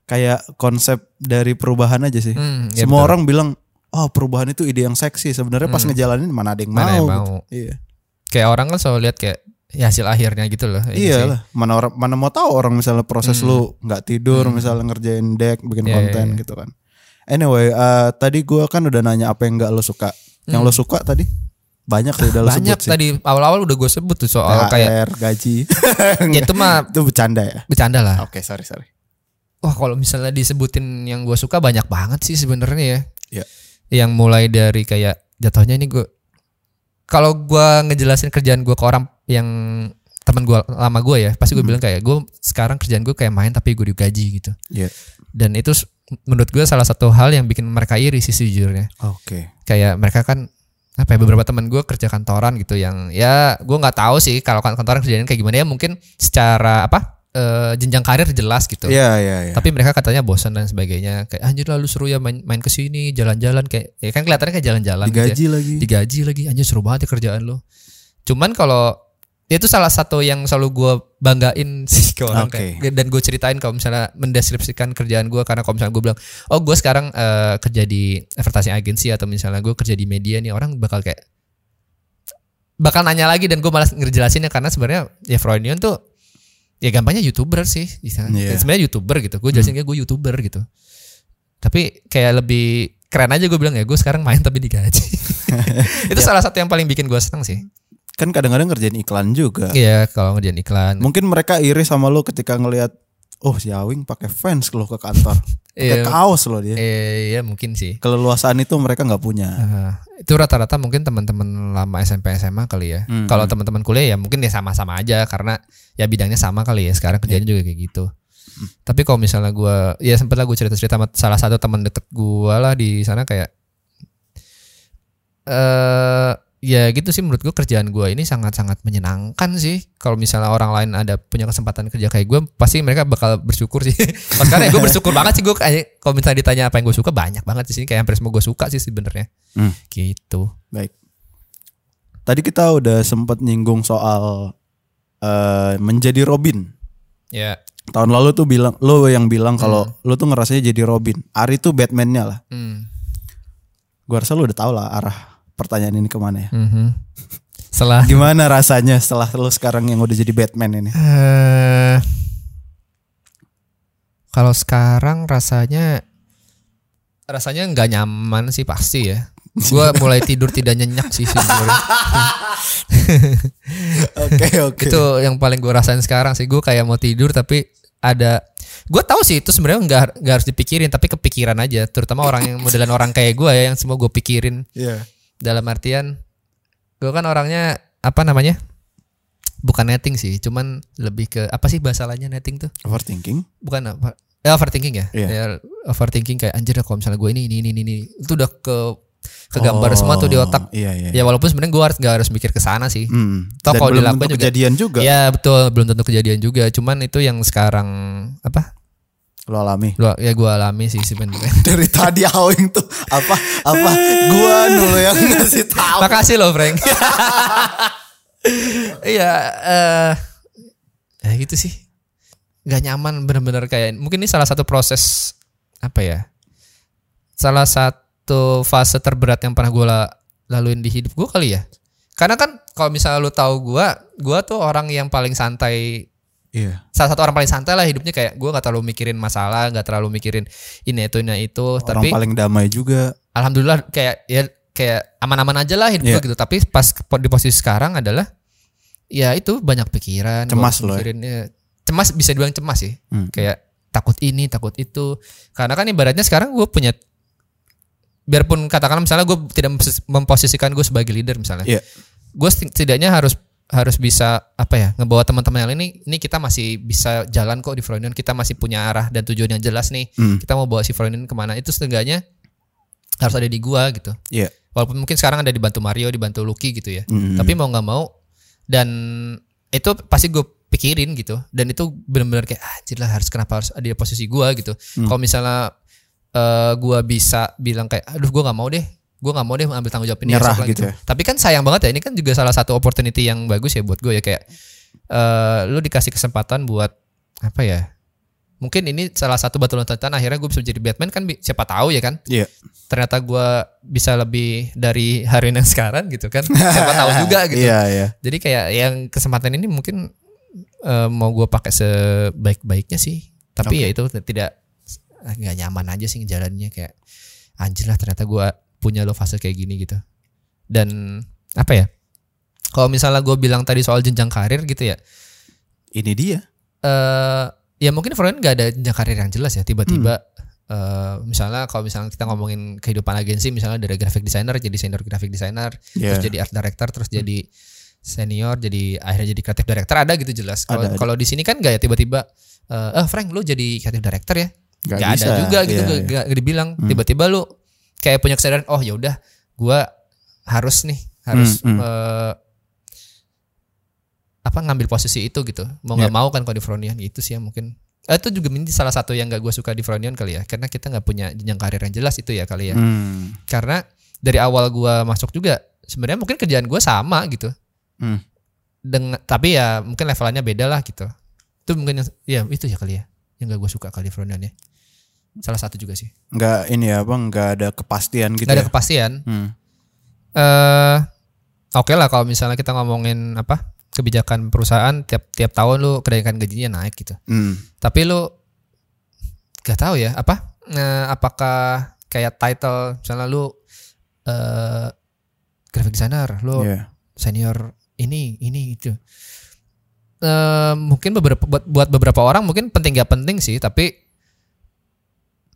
Kayak konsep dari perubahan aja sih. Hmm, ya Semua betul. orang bilang, "Oh, perubahan itu ide yang seksi." Sebenarnya pas ngejalanin mana ada yang Mana mau. yang gitu. mau. Iya. kayak orang kan selalu lihat kayak ya hasil akhirnya gitu loh Iya lah, mana orang mana mau tahu orang misalnya proses lu nggak tidur, misalnya ngerjain deck, bikin Hmm. Iya, konten iya. gitu kan. Anyway, eh, tadi gua kan udah nanya apa yang nggak lo suka. Yang lo suka tadi banyak sih udah Hmm. banyak sebut tadi awal-awal udah gue sebut tuh soal THR, kayak gaji. ya itu mah itu bercanda ya. bercanda lah Oke, sorry sorry. Wah kalau misalnya disebutin yang gue suka banyak banget sih sebenarnya ya Iya. yang mulai dari kayak jatuhnya ini gue kalau gue ngejelasin kerjaan gue ke orang yang teman gue lama gue ya pasti gue bilang kayak gue sekarang kerjaan gue kayak main tapi gue digaji gitu Iya. dan itu menurut gue salah satu hal yang bikin mereka iri sih sejujurnya Oke. kayak mereka kan apa ya beberapa teman gue kerja kantoran gitu yang ya gue nggak tahu sih kalau kan- kantoran kerjaan kayak gimana ya mungkin secara apa eh, jenjang karir jelas gitu Iya iya iya. tapi mereka katanya bosan dan sebagainya kayak anjir lalu seru ya main main ke sini jalan-jalan kayak ya kan kelihatannya kayak jalan-jalan gitu ya. Digaji lagi. digaji lagi anjir seru banget ya kerjaan lo cuman kalau ya itu salah satu yang selalu gue banggain sih ke orang Oke. kayak dan gue ceritain kalau misalnya mendeskripsikan kerjaan gue karena kalau misalnya gue bilang oh gue sekarang eh, kerja di advertising agency atau misalnya gue kerja di media nih orang bakal kayak bakal nanya lagi dan gue malas ngejelasinnya karena sebenarnya ya Freudian tuh ya gampangnya youtuber sih bisa. Iya. sebenarnya youtuber gitu. Gue jelasin kayak gue youtuber gitu. Tapi kayak lebih keren aja gue bilang ya gue sekarang main tapi digaji. Itu salah satu yang paling bikin gue seneng sih. Kan kadang-kadang ngerjain iklan juga. iya kalau ngerjain iklan. Mungkin mereka iri sama lu ketika ngelihat oh si Awing pakai fans lo ke kantor. Pakai Iya. kaos loh dia. eh, iya mungkin sih Keleluasaan itu mereka nggak punya. Ah, itu rata-rata mungkin teman-teman lama SMP SMA kali ya. Hmm. Kalau teman-teman kuliah ya mungkin ya sama-sama aja karena ya bidangnya sama kali ya. Sekarang kerjanya juga kayak gitu. Tapi kalau misalnya gua ya sempet lah gue cerita-cerita sama salah satu teman deket gua lah di sana kayak eh ya gitu sih menurut gue kerjaan gua ini sangat-sangat menyenangkan sih. Kalau misalnya orang lain ada punya kesempatan kerja kayak gue, pasti mereka bakal bersyukur sih. Sekarang ya gue bersyukur banget sih gue kayak kalau misalnya ditanya apa yang gue suka banyak banget di sini kayak hampir semua gue suka sih sebenarnya. Hmm. Gitu. Baik. Tadi kita udah sempat nyinggung soal eh, menjadi Robin. Ya. Tahun lalu tuh bilang lo yang bilang kalau lo tuh ngerasanya jadi Robin. Ari tuh Batman-nya lah. Hmm. Gua rasa lu udah tau lah arah pertanyaan ini ke mana ya. Mhm. Setelah Gimana rasanya setelah lu sekarang yang udah jadi Batman ini? eh kalau sekarang rasanya rasanya nggak nyaman sih pasti ya. Gua mulai tidur tidak nyenyak sih sebenarnya. Oke oke. itu yang paling gue rasain sekarang sih gue kayak mau tidur tapi ada gue tahu sih itu sebenarnya nggak nggak harus dipikirin tapi kepikiran aja terutama orang yang modelan orang kayak gue ya yang semua gue pikirin Iya. Dalam artian gue kan orangnya apa namanya bukan netting sih cuman lebih ke apa sih bahasa lainnya netting tuh Overthinking? bukan apa ya overthinking ya Iya. Ya, overthinking kayak anjir kalau misalnya gue ini ini ini ini itu udah ke kegambar semua tuh di Oh, otak Iya iya. ya walaupun sebenarnya gue harus nggak harus mikir ke sana sih Hmm. Toh kalau dilakukan juga- kejadian juga. Ya betul belum tentu kejadian juga. Cuman itu yang sekarang apa? Lo alami. Lu, ya gue alami sih sebenarnya. Dari tadi Awing tuh apa apa gua dulu yang ngasih tahu. Makasih loh Frank. Iya. eh ya gitu sih. Gak nyaman bener-bener kayak mungkin ini salah satu proses apa ya? Salah satu fase terberat yang pernah gue laluin di hidup gue kali ya. Karena kan kalau misalnya lu tahu gue, gue tuh orang yang paling santai Iya. salah satu orang paling santai lah hidupnya kayak gue nggak terlalu mikirin masalah nggak terlalu mikirin ini itu ini itu Orang tapi paling damai juga. alhamdulillah kayak ya kayak aman-aman aja lah hidup gue gitu tapi pas di posisi sekarang adalah ya itu banyak pikiran Cemas gua lo ya? mikirin, ya. cemas bisa dibilang cemas sih Hmm. kayak takut ini takut itu karena kan ibaratnya sekarang gue punya biarpun katakanlah misalnya gue tidak memposis- memposisikan gue sebagai leader misalnya Iya. gue setidaknya harus harus bisa apa ya ngebawa teman-teman yang ini ini kita masih bisa jalan kok di Freudian kita masih punya arah dan tujuan yang jelas nih. Hmm. kita mau bawa si Freudian ke mana? Itu setidaknya harus ada di gua gitu. Iya. walaupun mungkin sekarang ada dibantu Mario dibantu Lucky gitu ya. Hmm. tapi mau nggak mau dan itu pasti gue pikirin gitu. Dan itu benar-benar kayak ah lah harus kenapa harus ada di posisi gua? gitu. Hmm. kalau misalnya eh gua bisa bilang kayak aduh gua nggak mau deh gua nggak mau deh ambil tanggung jawab ini Nyerah lah gitu ya. tapi kan sayang banget ya ini kan juga salah satu opportunity yang bagus ya buat gue ya kayak eh lu dikasih kesempatan buat apa ya mungkin ini salah satu batu loncatan akhirnya gue bisa jadi Batman kan siapa tahu ya kan Iya. ternyata gua bisa lebih dari hari yang sekarang gitu kan siapa tahu juga gitu Iya iya. jadi kayak yang kesempatan ini mungkin eh, mau gue pakai sebaik-baiknya sih tapi ya itu tidak nggak nyaman aja sih jalannya kayak anjir lah ternyata gue punya lo fase kayak gini gitu. Dan apa ya? Kalau misalnya gue bilang tadi soal jenjang karir gitu ya. Ini dia. eh ya mungkin Freud nggak ada jenjang karir yang jelas ya tiba-tiba eh, misalnya kalau misalnya kita ngomongin kehidupan agensi misalnya dari graphic designer jadi senior graphic designer Iya. terus jadi art director terus jadi senior jadi akhirnya jadi creative director ada gitu jelas. Kalau Ada, ada. kalau di sini kan nggak ya tiba-tiba eh eh, Frank lu jadi creative director ya? Nggak ada bisa, juga gitu iya, nggak iya. nggak dibilang. Tiba-tiba lu kayak punya kesadaran oh ya udah gua harus nih harus Hmm, hmm. eh, apa ngambil posisi itu gitu mau nggak Iya. mau kan kalau di Fronion gitu sih ya mungkin Eh, itu juga ini salah satu yang gak gue suka di Fronion kali ya karena kita nggak punya jenjang karir yang jelas itu ya kali ya Hmm. karena dari awal gua masuk juga sebenarnya mungkin kerjaan gua sama gitu Hmm. dengan tapi ya mungkin levelannya beda lah gitu itu mungkin yang, ya itu ya kali ya yang gak gue suka kali Fronion ya salah satu juga sih Nggak ini ya bang, nggak ada kepastian gitu nggak ada ya. kepastian Hmm. eh oke lah kalau misalnya kita ngomongin apa kebijakan perusahaan tiap tiap tahun lu kenaikan gajinya naik gitu Hmm. tapi lu gak tahu ya apa eh, apakah kayak title misalnya lu eh graphic designer lu Iya. senior ini ini itu Eh mungkin beberapa buat, buat beberapa orang mungkin penting gak penting sih tapi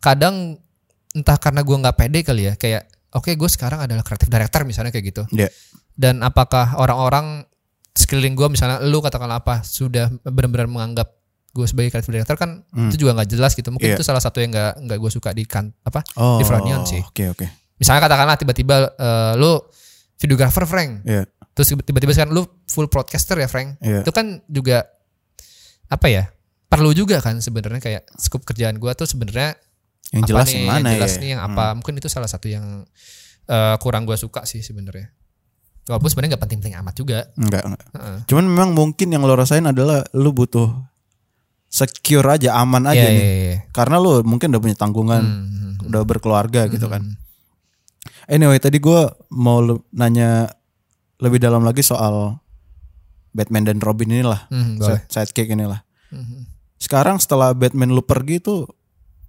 kadang entah karena gua nggak pede kali ya kayak oke gue sekarang adalah creative director misalnya kayak gitu Iya. dan apakah orang-orang sekeliling gue misalnya lu katakanlah apa sudah benar-benar menganggap gue sebagai creative director kan Hmm. itu juga nggak jelas gitu mungkin Iya. itu salah satu yang nggak nggak gue suka di kan apa Oh. Di Fronion sih. Oke oke. misalnya katakanlah tiba-tiba eh, lu videographer Frank Iya. terus tiba-tiba sekarang lu full broadcaster ya Frank Iya. itu kan juga apa ya perlu juga kan sebenarnya kayak skup kerjaan gua tuh sebenarnya Yang apa jelas nih, yang mana jelas ya? nih yang apa mungkin itu salah satu yang eh, kurang gua suka sih sebenarnya walaupun sebenarnya nggak penting-penting amat juga Enggak, enggak. Heeh. Cuman memang mungkin yang lo rasain adalah lu butuh secure aja, aman aja Iya, nih. iya, iya. Karena lu mungkin udah punya tanggungan, Hmm, hmm, udah berkeluarga gitu kan. Anyway, tadi gue mau nanya lebih dalam lagi soal Batman dan Robin inilah, Hmm, side- sidekick inilah. Sekarang setelah Batman lu pergi tuh,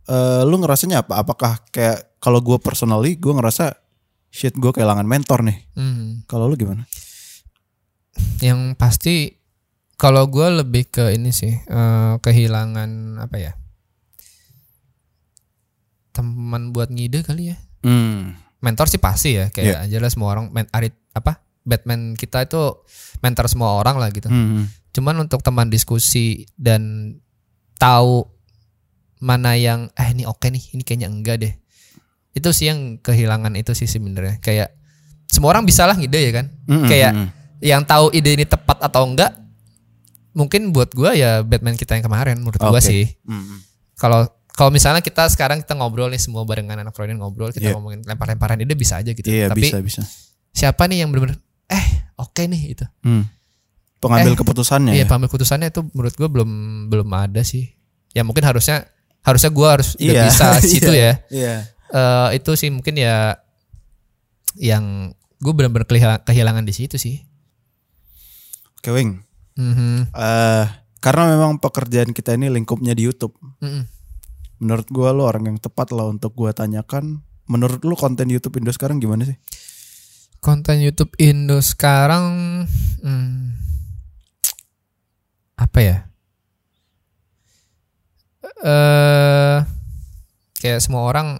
eh, lu ngerasanya apa? Apakah kayak kalau gue personally, gue ngerasa shit gue kehilangan mentor nih. Hmm. Kalau lu gimana? Yang pasti kalau gue lebih ke ini sih eh, kehilangan apa ya teman buat ngide kali ya Hmm. mentor sih pasti ya kayak jelas semua orang men, arit apa Batman kita itu mentor semua orang lah gitu Hmm. cuman untuk teman diskusi dan tahu mana yang eh ini oke nih ini kayaknya enggak deh itu sih yang kehilangan itu sih sebenarnya kayak semua orang bisa lah ngide ya kan Mm-mm, kayak mm-mm. yang tahu ide ini tepat atau enggak mungkin buat gua ya Batman kita yang kemarin menurut gua Oke. sih kalau kalau misalnya kita sekarang kita ngobrol nih semua barengan anak Freudian ngobrol kita Iya. ngomongin lempar-lemparan ide bisa aja gitu Iya tapi bisa bisa. siapa nih yang benar-benar eh oke nih itu Hmm. Pengambil Eh, keputusannya iya ya. pengambil keputusannya itu menurut gua belum belum ada sih ya mungkin harusnya harusnya gua harus udah Iya, bisa situ iya. ya Iya. Eh, itu sih mungkin ya yang gue benar-benar kehilangan, kehilangan di situ sih Oke, Wing. Mhm. Eh, karena memang pekerjaan kita ini lingkupnya di YouTube. Mm-mm. Menurut gua lu orang yang tepat lah untuk gua tanyakan. Menurut lu konten YouTube Indo sekarang gimana sih? konten YouTube Indo sekarang hmm, apa ya? Eh kayak semua orang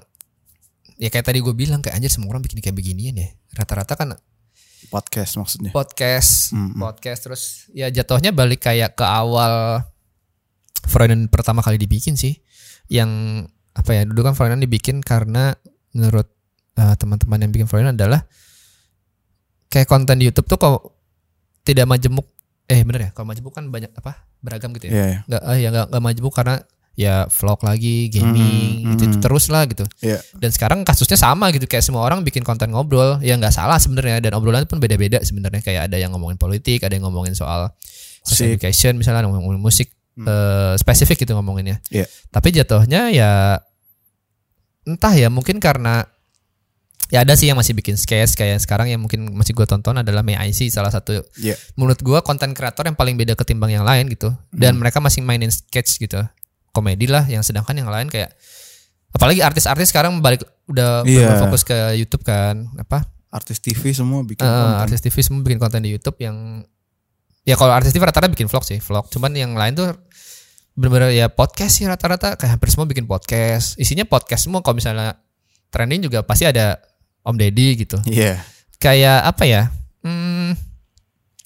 ya kayak tadi gue bilang kayak anjir semua orang bikin kayak beginian ya. Rata-rata kan Podcast maksudnya. podcast, Mm-mm. podcast terus ya jatuhnya balik kayak ke awal Freudian pertama kali dibikin sih. Yang apa ya? Dulu kan Freudian dibikin karena menurut eh, teman-teman yang bikin Freudian adalah kayak konten di YouTube tuh kok tidak majemuk. Eh bener ya? Kalau majemuk kan banyak apa? Beragam gitu ya. Iya, iya. Nggak eh, ya nggak nggak majemuk karena ya vlog lagi, gaming, Mm-mm, itu, itu mm-mm. terus lah gitu. Iya. Dan sekarang kasusnya sama gitu kayak semua orang bikin konten ngobrol, ya nggak salah sebenarnya dan obrolannya pun beda-beda sebenarnya kayak ada yang ngomongin politik, ada yang ngomongin soal sex Musik. education misalnya ngomongin musik Hmm. eh, spesifik gitu ngomonginnya. Iya. Tapi jatuhnya ya entah ya mungkin karena ya ada sih yang masih bikin sketch kayak sekarang yang mungkin masih gue tonton adalah May I See salah satu Iya. menurut gua konten kreator yang paling beda ketimbang yang lain gitu Hmm. dan mereka masih mainin sketch gitu komedi lah yang sedangkan yang lain kayak apalagi artis-artis sekarang balik udah Iya. bener fokus ke YouTube kan apa Artis TV semua bikin Eh, konten. artis TV semua bikin konten di YouTube yang ya kalau artis TV rata-rata bikin vlog sih vlog cuman yang lain tuh bener-bener ya podcast sih rata-rata kayak hampir semua bikin podcast isinya podcast semua kalau misalnya trending juga pasti ada Om Deddy gitu Iya. kayak apa ya hmm,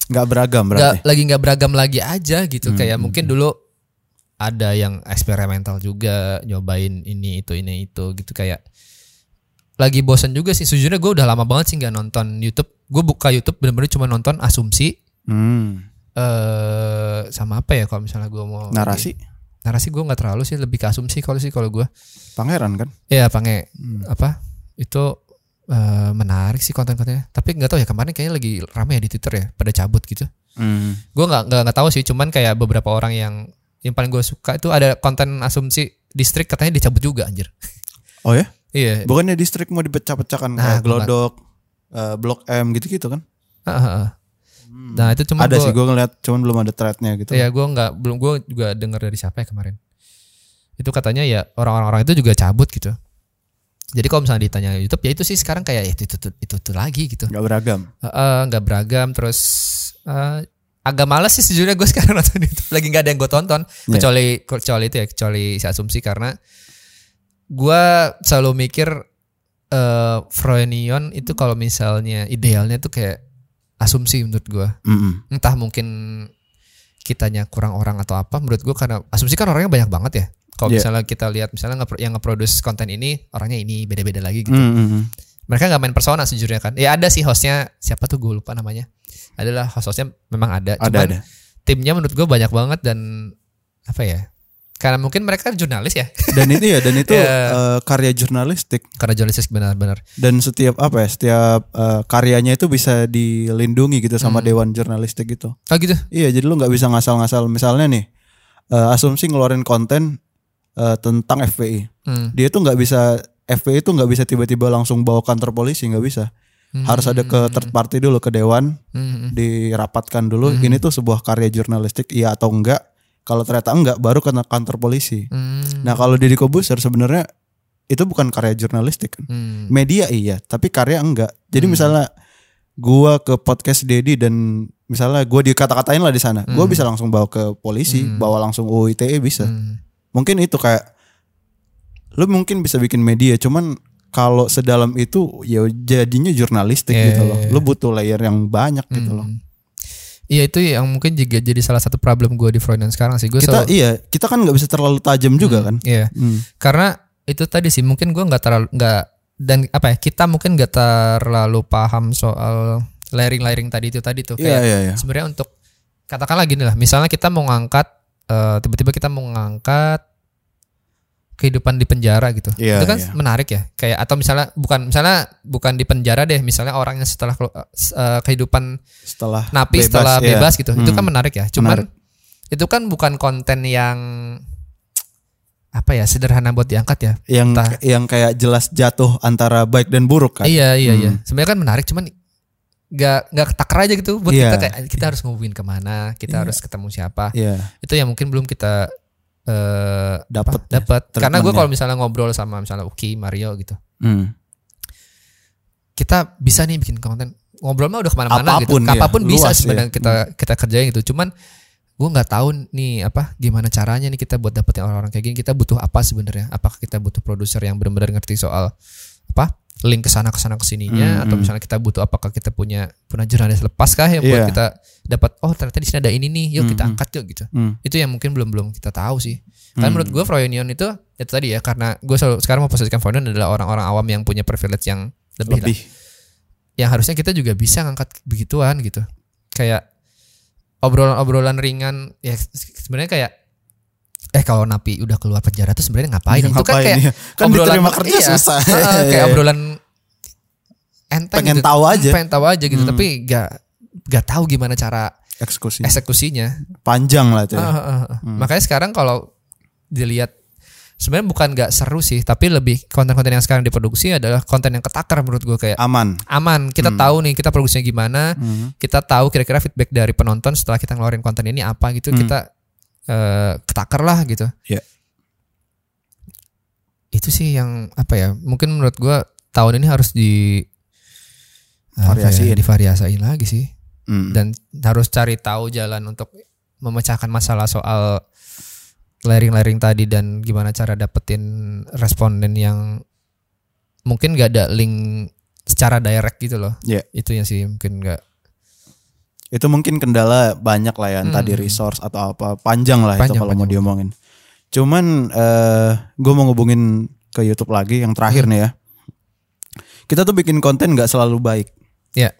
Nggak beragam berarti. lagi nggak beragam lagi aja gitu Hmm, kayak hmm, mungkin dulu ada yang eksperimental juga nyobain ini itu ini itu gitu. Kayak lagi bosan juga sih. Sejujurnya gue udah lama banget sih nggak nonton YouTube. Gue buka YouTube bener-bener cuma nonton asumsi. Hmm. eh sama apa ya kalau misalnya gue mau Narasi? narasi gue nggak terlalu sih lebih ke asumsi kalau sih kalau gue pangeran kan? ya pange. Hmm. apa? Itu eh, menarik sih konten-kontennya. Tapi nggak tahu ya kemarin kayaknya lagi rame ya di Twitter ya pada cabut gitu. Hmm. gue nggak nggak tahu sih cuman kayak beberapa orang yang yang paling gue suka itu ada konten asumsi distrik katanya dicabut juga anjir Oh ya? iya Bukannya distrik mau dipecah-pecahkan Nah, kayak nggak- Glodok, eh, Blok M gitu-gitu kan? Ah, ah, ah. nah itu cuma ada gua, sih gue ngeliat, cuman belum ada threadnya gitu. ya gue nggak belum gue juga dengar dari siapa ya kemarin itu katanya ya orang-orang itu juga cabut gitu jadi kalau misalnya ditanya YouTube ya itu sih sekarang kayak ya itu itu itu, itu, itu lagi gitu Nggak beragam. Eh, eh, nggak beragam terus eh, agak males sih sejujurnya gue sekarang nonton itu lagi nggak ada yang gue tonton Iya. kecuali kecuali itu ya kecuali si asumsi karena gue selalu mikir eh Froenion itu kalau misalnya idealnya tuh kayak asumsi menurut gue Mm-mm. entah mungkin kitanya kurang orang atau apa menurut gue karena asumsi kan orangnya banyak banget ya kalau Iya. misalnya kita lihat misalnya yang nge-produce konten ini orangnya ini beda-beda lagi gitu Mm-mm. mereka nggak main persona sejujurnya kan ya ada sih hostnya siapa tuh gue lupa namanya adalah host-hostnya memang ada Ada cuman ada. timnya menurut gue banyak banget dan apa ya karena mungkin mereka jurnalis ya Dan itu ya, dan itu Iya. eh, karya jurnalistik karena jurnalistik benar-benar dan setiap apa ya, setiap eh, karyanya itu bisa dilindungi gitu sama Hmm. dewan jurnalistik gitu. oh gitu Iya, jadi lu nggak bisa ngasal-ngasal. Misalnya nih, eh, asumsi ngeluarin konten eh, tentang FPI. Hmm. Dia tuh nggak bisa FPI itu nggak bisa tiba-tiba langsung bawa kantor polisi nggak bisa harus ada ke third party dulu ke dewan. Hmm. dirapatkan dulu. Ini tuh sebuah karya jurnalistik iya atau enggak. Kalau ternyata enggak baru ke kantor polisi. Hmm. nah kalau Deddy Kobuser sebenarnya itu bukan karya jurnalistik kan? Hmm. media iya tapi karya enggak. Jadi misalnya gua ke podcast Dedi dan misalnya gua dikata-katain lah di sana gua bisa langsung bawa ke polisi bawa langsung UU ITE bisa. Hmm. mungkin itu kayak lu mungkin bisa bikin media cuman kalau sedalam itu ya jadinya jurnalistik Iya, gitu iya, loh. iya. lu butuh layer yang banyak gitu loh. Iya itu yang mungkin juga jadi salah satu problem gue di Freudian sekarang sih. Gue kita selalu iya kita kan nggak bisa terlalu tajam juga kan? iya. Hmm. karena itu tadi sih mungkin gue nggak terlalu nggak dan apa ya kita mungkin nggak terlalu paham soal layering-layering tadi itu tadi tuh. Iya kayak iya iya. sebenarnya untuk katakanlah gini lah misalnya kita mau ngangkat eh, tiba-tiba kita mau ngangkat kehidupan di penjara gitu Iya, itu kan iya. menarik ya kayak atau misalnya bukan misalnya bukan di penjara deh misalnya orang yang setelah eh, kehidupan setelah napi bebas, setelah iya. bebas gitu itu Hmm. kan menarik ya cuman Menarik. itu kan bukan konten yang apa ya sederhana buat diangkat ya yang Entah. yang kayak jelas jatuh antara baik dan buruk kan Iya iya Hmm. iya. Sebenarnya kan menarik, cuman nggak nggak ketakar aja gitu. Buat Iya. kita kayak kita harus ngomongin ke mana, kita harus ketemu siapa. iya Itu yang mungkin belum kita eh Dapet apa, dapat. Karena gue treatmentnya. kalau misalnya ngobrol sama misalnya Uki, Mario gitu, Hmm. kita bisa nih bikin konten. Ngobrol mah udah ke mana-mana gitu. iya. Apa pun bisa sebenarnya kita kita kerjain gitu. Cuman gue nggak tahu nih apa gimana caranya nih kita buat dapetin orang-orang kayak gini. Kita butuh apa sebenarnya? Apakah kita butuh produser yang benar-benar ngerti soal apa link ke sana ke sana ke sininya Hmm, atau hmm. misalnya kita butuh apakah kita punya punya jurnalis lepas kah yang buat Iya. kita dapat oh ternyata di sini ada ini nih yuk kita Hmm, angkat yuk gitu Hmm. itu yang mungkin belum belum kita tahu sih kan Hmm. menurut gue Froyonion itu itu tadi ya karena gue selalu sekarang mau posisikan Froyonion adalah orang-orang awam yang punya privilege yang lebih, lah. lebih yang harusnya kita juga bisa ngangkat begituan gitu kayak obrolan-obrolan ringan ya sebenarnya kayak eh kalau napi udah keluar penjara tuh sebenarnya ngapain itu kan kayak iya. Kan diterima kerja susah. Heeh, kayak obrolan enteng Pengen gitu. tahu aja. pengen tahu aja gitu Hmm. tapi gak gak tahu gimana cara eksekusi eksekusinya panjang lah itu ya. Ah, ah, ah, ah. makanya sekarang kalau dilihat sebenarnya bukan gak seru sih tapi lebih konten-konten yang sekarang diproduksi adalah konten yang ketakar menurut gue kayak aman aman kita tahu nih kita produksinya gimana Hmm. kita tahu kira-kira feedback dari penonton setelah kita ngeluarin konten ini apa gitu Hmm. kita eh, ketakar lah gitu Iya. itu sih yang apa ya mungkin menurut gua tahun ini harus di apa ya, Variasiin. divariasiin lagi sih Hmm. dan harus cari tahu jalan untuk memecahkan masalah soal layering-layering tadi dan gimana cara dapetin responden yang mungkin gak ada link secara direct gitu loh Iya. itu yang sih mungkin gak itu mungkin kendala banyak lah ya tadi Hmm. resource atau apa panjang lah itu Panjang, kalau mau panjang. diomongin cuman eh gue mau ngubungin ke YouTube lagi yang terakhir Hmm. nih ya kita tuh bikin konten nggak selalu baik ya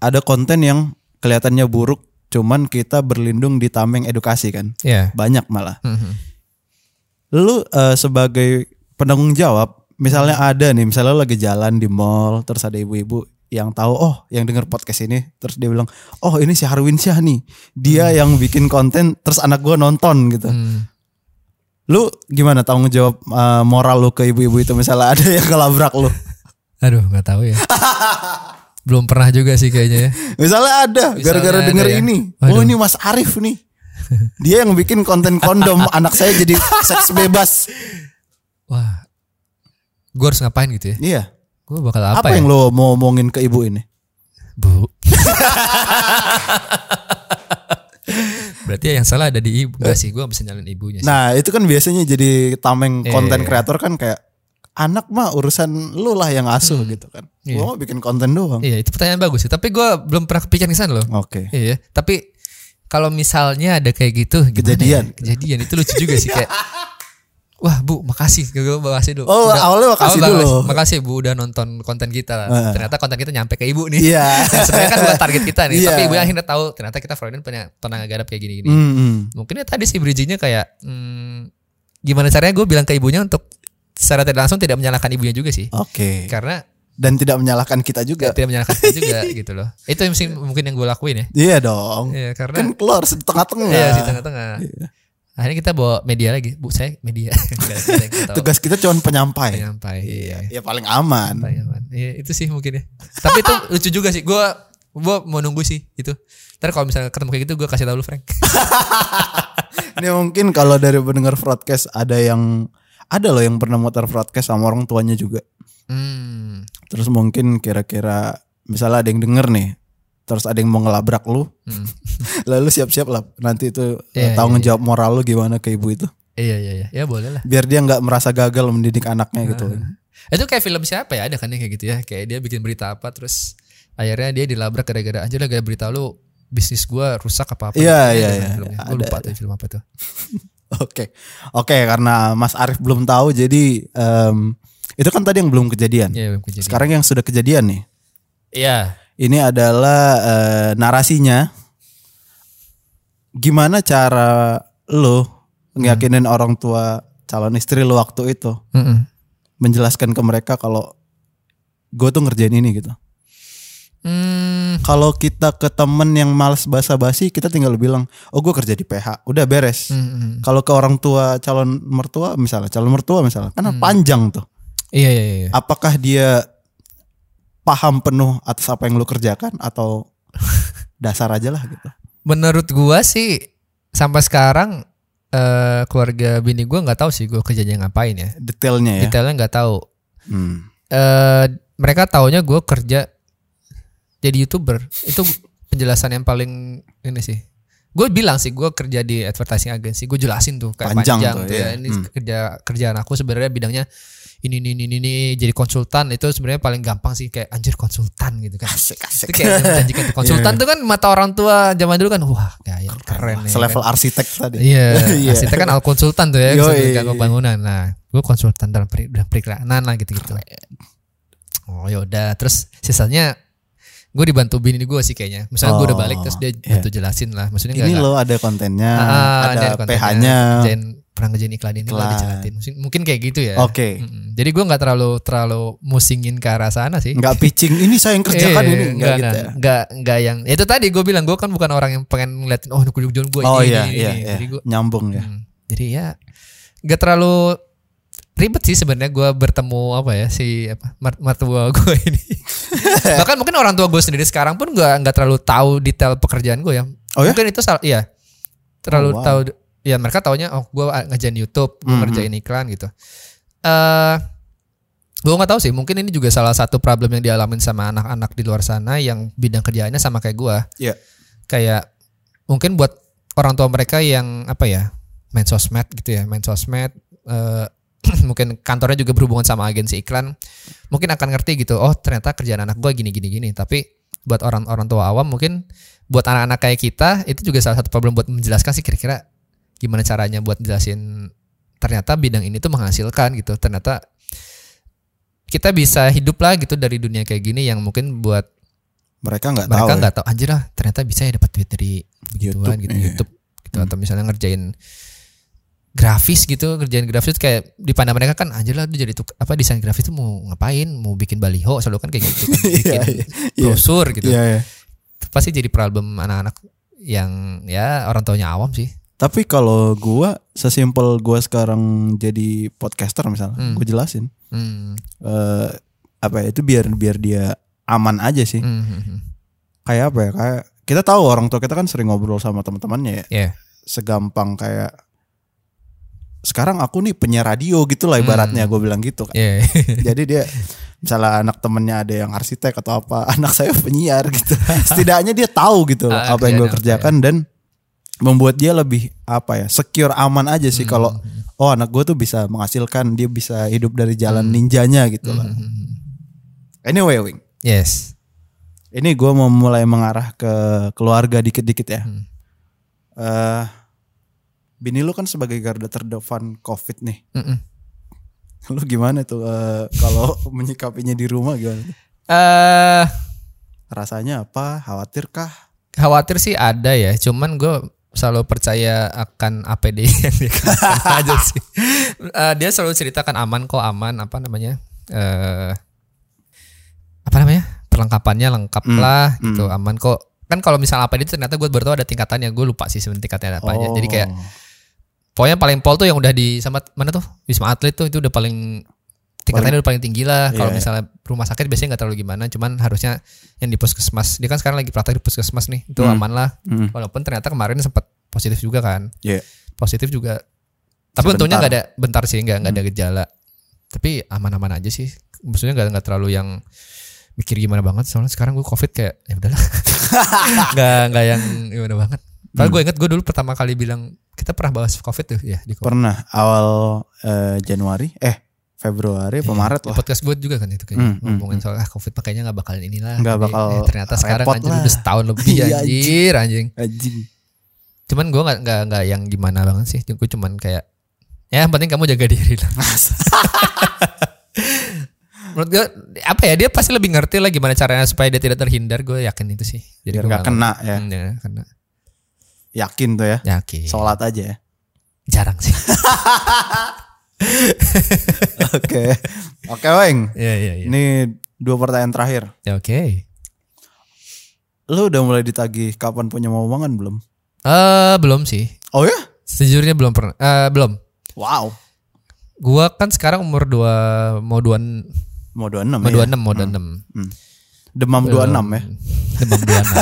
ada konten yang kelihatannya buruk cuman kita berlindung di tameng edukasi kan. Ya banyak malah. Mhm. lu eh, sebagai penanggung jawab misalnya ada nih misalnya lu lagi jalan di mall terus ada ibu-ibu yang tahu oh yang denger podcast ini terus dia bilang oh ini si Harwin Syah nih. Dia yang bikin konten terus anak gua nonton gitu. Hmm. lu gimana tanggung jawab eh, moral lu ke ibu-ibu itu misalnya ada yang kelabrak lu? Aduh nggak tahu ya. Belum pernah juga sih kayaknya ya. misalnya ada gara-gara denger ya. ini oh Waduh. ini Mas Arif nih dia yang bikin konten kondom anak saya jadi seks bebas Wah. Gue harus ngapain gitu ya? iya Gue bakal apa, apa, ya? yang lo mau omongin ke ibu ini Bu. Berarti yang salah ada di ibu. Enggak sih, gue bisa nyalin ibunya sih. Nah itu kan biasanya jadi tameng Iya, konten iya. kreator kan kayak anak mah urusan lu lah yang asuh gitu kan. Iya. Gua mau bikin konten doang. Iya, itu pertanyaan bagus sih. Tapi gue belum pernah kepikiran ke sana loh. Oke. Iya, tapi kalau misalnya ada kayak gitu, gimana Kejadian. ya? Kejadian itu lucu juga sih kayak. Wah bu, makasih, gue makasih dulu. Oh, awalnya makasih awal dulu. Makasih bu udah nonton konten kita. Heeh. Ternyata konten kita nyampe ke ibu nih. Iya. Sebenarnya kan bukan target kita nih, Iya. tapi ibu akhirnya tahu ternyata kita Freudian punya tenaga garap kayak gini-gini. Hmm, hmm. Mungkin ya tadi sih bridgingnya kayak hmm, gimana caranya gue bilang ke ibunya untuk secara tidak langsung tidak menyalahkan ibunya juga sih. Oke. Karena Dan tidak menyalahkan kita juga. tidak menyalahkan kita juga gitu loh. Itu yang mungkin yang gue lakuin ya. Iya dong. Iya karena Kan keluar di tengah-tengah. Iya di tengah-tengah. Akhirnya kita bawa media lagi. Bu, saya media. Tugas kita cuma penyampai. Penyampai. Iya. Ya paling aman. Penyampai, aman. Iya, itu sih mungkin ya. Tapi itu lucu juga sih. Gue gua mau nunggu sih itu. Ntar kalau misalnya ketemu kayak gitu gue kasih tau lu Frank. Ini mungkin kalau dari pendengar broadcast ada yang ada loh yang pernah muter broadcast sama orang tuanya juga. Hmm. Terus mungkin kira-kira misalnya ada yang denger nih, terus ada yang mau ngelabrak lu, Hmm. lalu siap-siap lah nanti itu Iya, eh, tanggung iya, jawab moral lu gimana ke ibu itu, Iya iya iya. Ya boleh lah. biar dia nggak merasa gagal mendidik anaknya gitu. Itu kayak film siapa ya? Ada kan yang kayak gitu ya. Kayak dia bikin berita apa terus akhirnya dia dilabrak gara-gara aja lah gara berita lu bisnis gua rusak apa apa. Iya, iya, iya. Gue lupa tuh film apa tuh. Oke, oke karena Mas Arief belum tahu, jadi em, itu kan tadi yang belum kejadian. Iya, belum kejadian. Sekarang yang sudah kejadian nih, Iya. ini adalah eh, narasinya. Gimana cara lo ngeyakinin orang tua calon istri lo waktu itu Mm-mm. menjelaskan ke mereka kalau gue tuh ngerjain ini gitu. Hmm, Kalau kita ke temen yang males basa-basi, kita tinggal bilang, oh gue kerja di PH, udah beres. mm-mm. Kalau ke orang tua calon mertua misalnya, calon mertua misalnya, kan panjang tuh. Iya iya iya. Apakah dia paham penuh atas apa yang lu kerjakan atau dasar aja lah gitu. Menurut gua sih sampai sekarang eh, keluarga bini gua nggak tahu sih gua kerjanya ngapain ya. Detailnya ya. Detailnya nggak tahu. Hmm. eh mereka taunya gue kerja jadi youtuber itu penjelasan yang paling ini sih gue bilang sih gue kerja di advertising agency gue jelasin tuh kayak Panjang panjang, tuh, tuh iya. ya ini Hmm. kerja kerjaan aku sebenarnya bidangnya ini ini ini ini jadi konsultan itu sebenarnya paling gampang sih kayak anjir konsultan gitu kan Asik asik. itu kayak menjanjikan tuh konsultan Iya. tuh kan mata orang tua zaman dulu kan wah gaya keren ya Selevel kan. arsitek tadi. Iya, Iya. arsitek kan al konsultan tuh ya, Yoi. konsultan bangunan. Nah, gue konsultan dalam bidang periklanan lah gitu-gitu. Oh yaudah, terus sisanya gue dibantu bini gue sih kayaknya. Misalnya gue udah Oh, balik terus dia iya. bantu jelasin lah. Maksudnya Ini nggak- lo ada kontennya, Ah, ada dia kontennya, PH-nya. ngerjain- pernah ngerjain iklan ini lah dijelatin. Mungkin, mungkin kayak gitu ya. Oke. Mm-mm. Jadi gue nggak terlalu terlalu musingin ke arah sana sih. Nggak pitching ini saya yang kerjakan Eh, ini enggak, gitu ya. enggak, enggak yang itu tadi gue bilang gue kan bukan orang yang pengen ngeliatin oh ujung gue Oh ini, iya ini, iya ini. iya. Jadi gue Nyambung ya. Hmm, Jadi ya nggak terlalu ribet sih sebenarnya gue bertemu apa ya si apa mertua gue ini. Bahkan mungkin orang tua gue sendiri sekarang pun nggak nggak terlalu tahu detail pekerjaan gue ya. Oh ya? Mungkin itu salah iya. Terlalu Oh, wow. tahu ya mereka taunya oh gue ngerjain YouTube, gue Mhm. ngerjain iklan gitu. Eh gue nggak tahu sih mungkin ini juga salah satu problem yang dialamin sama anak-anak di luar sana yang bidang kerjaannya sama kayak gue Iya. kayak mungkin buat orang tua mereka yang apa ya main sosmed gitu ya main sosmed eh, mungkin kantornya juga berhubungan sama agensi iklan mungkin akan ngerti gitu oh ternyata kerjaan anak gue gini gini gini tapi buat orang orang tua awam mungkin buat anak-anak kayak kita itu juga salah satu problem buat menjelaskan sih kira-kira gimana caranya buat jelasin ternyata bidang ini tuh menghasilkan gitu ternyata kita bisa hidup lah gitu dari dunia kayak gini yang mungkin buat Mereka nggak tahu. mereka ya. nggak tahu anjir lah ternyata bisa ya dapat duit dari begituan YouTube, gitu iya. YouTube gitu atau misalnya ngerjain grafis gitu ngerjain grafis kayak di pandang mereka kan anjir lah jadi tuk, apa desain grafis itu mau ngapain mau bikin baliho selalu kan kayak gitu kan bikin Iya, iya, iya. brosur gitu Iya, iya. pasti jadi problem anak-anak yang ya orang tuanya awam sih Tapi kalau gua sesimpel gua sekarang jadi podcaster misalnya, Hmm. gue jelasin hmm. eh apa ya itu biar biar dia aman aja sih. Hmm, hmm, hmm. Kayak apa ya? Kayak kita tahu orang tua kita kan sering ngobrol sama teman-temannya ya. Iya. Segampang kayak sekarang aku nih penyiar radio gitu lah ibaratnya gue bilang gitu kan. Iya. Jadi dia misalnya anak temennya ada yang arsitek atau apa, anak saya penyiar gitu. Setidaknya dia tahu gitu Ah, apa yang gue kerjaan apa kerjakan dan membuat dia lebih apa ya secure aman aja Hmm. sih kalau oh anak gue tuh bisa menghasilkan dia bisa hidup dari jalan ninjanya gitu lah. Hmm, hmm, hmm. Anyway, Wing, yes ini gue mau mulai mengarah ke keluarga dikit-dikit ya. Hmm. Eh, bini lu kan sebagai garda terdepan COVID nih. Mm-mm. Lu gimana tuh eh, kalau menyikapinya di rumah gimana? eh Rasanya apa? Khawatir kah? khawatir sih ada ya cuman gue selalu percaya akan APD yang dia aja sih Eh, dia selalu ceritakan aman kok aman apa namanya eh apa namanya perlengkapannya lengkap Hmm, lah gitu hmm. aman kok kan kalau misalnya APD itu ternyata gue baru tahu ada tingkatannya gue lupa sih sebenarnya tingkatannya apa aja jadi kayak Oh. Pokoknya paling pol tuh yang udah di sama mana tuh? Wisma atlet tuh itu udah paling tingkatannya udah paling tinggi lah. Kalau Iya. misalnya rumah sakit biasanya nggak terlalu gimana. Cuman harusnya yang di puskesmas. Dia kan sekarang lagi praktek di puskesmas nih. Itu aman lah. Hmm. walaupun ternyata kemarin sempat positif juga kan. Iya. positif juga. Tapi Sebentar. untungnya nggak ada bentar sih nggak nggak ada gejala. Tapi aman-aman aja sih. Maksudnya nggak nggak terlalu yang mikir gimana banget. Soalnya sekarang gue covid kayak ya udahlah. Nggak nggak yang gimana banget Padahal gue inget gue dulu pertama kali bilang kita pernah bahas covid tuh ya di, Pernah awal eh, Januari, eh Februari, apa Maret di lah. podcast gue juga kan itu kayaknya Hmm, hmm, ngomongin soal ah covid makanya nggak bakalan inilah Nggak Ini, bakal eh, ternyata sekarang anjir lah. udah setahun lebih Iya, anjir anjing. Anjing. cuman gue nggak nggak nggak yang gimana banget sih. Gue cuman kayak ya yang penting kamu jaga diri lah. Menurut gue apa ya dia pasti lebih ngerti lah gimana caranya supaya dia tidak terhindar gue yakin itu sih. Gua nggak kena ya. Hmm, ya kena Yakin tuh ya. yakin Sholat aja ya. jarang sih Oke. Oke, Weng. ya ya ya Ini dua pertanyaan terakhir. Ya, oke Lu udah mulai ditagih kapan punya momongan belum? eh belum sih Oh ya? sejujurnya belum pernah eh belum Wow. gua kan sekarang umur dua mau dua Mau 26 mau ya? dua enam mau dua enam Demam 26 ya? demam dua enam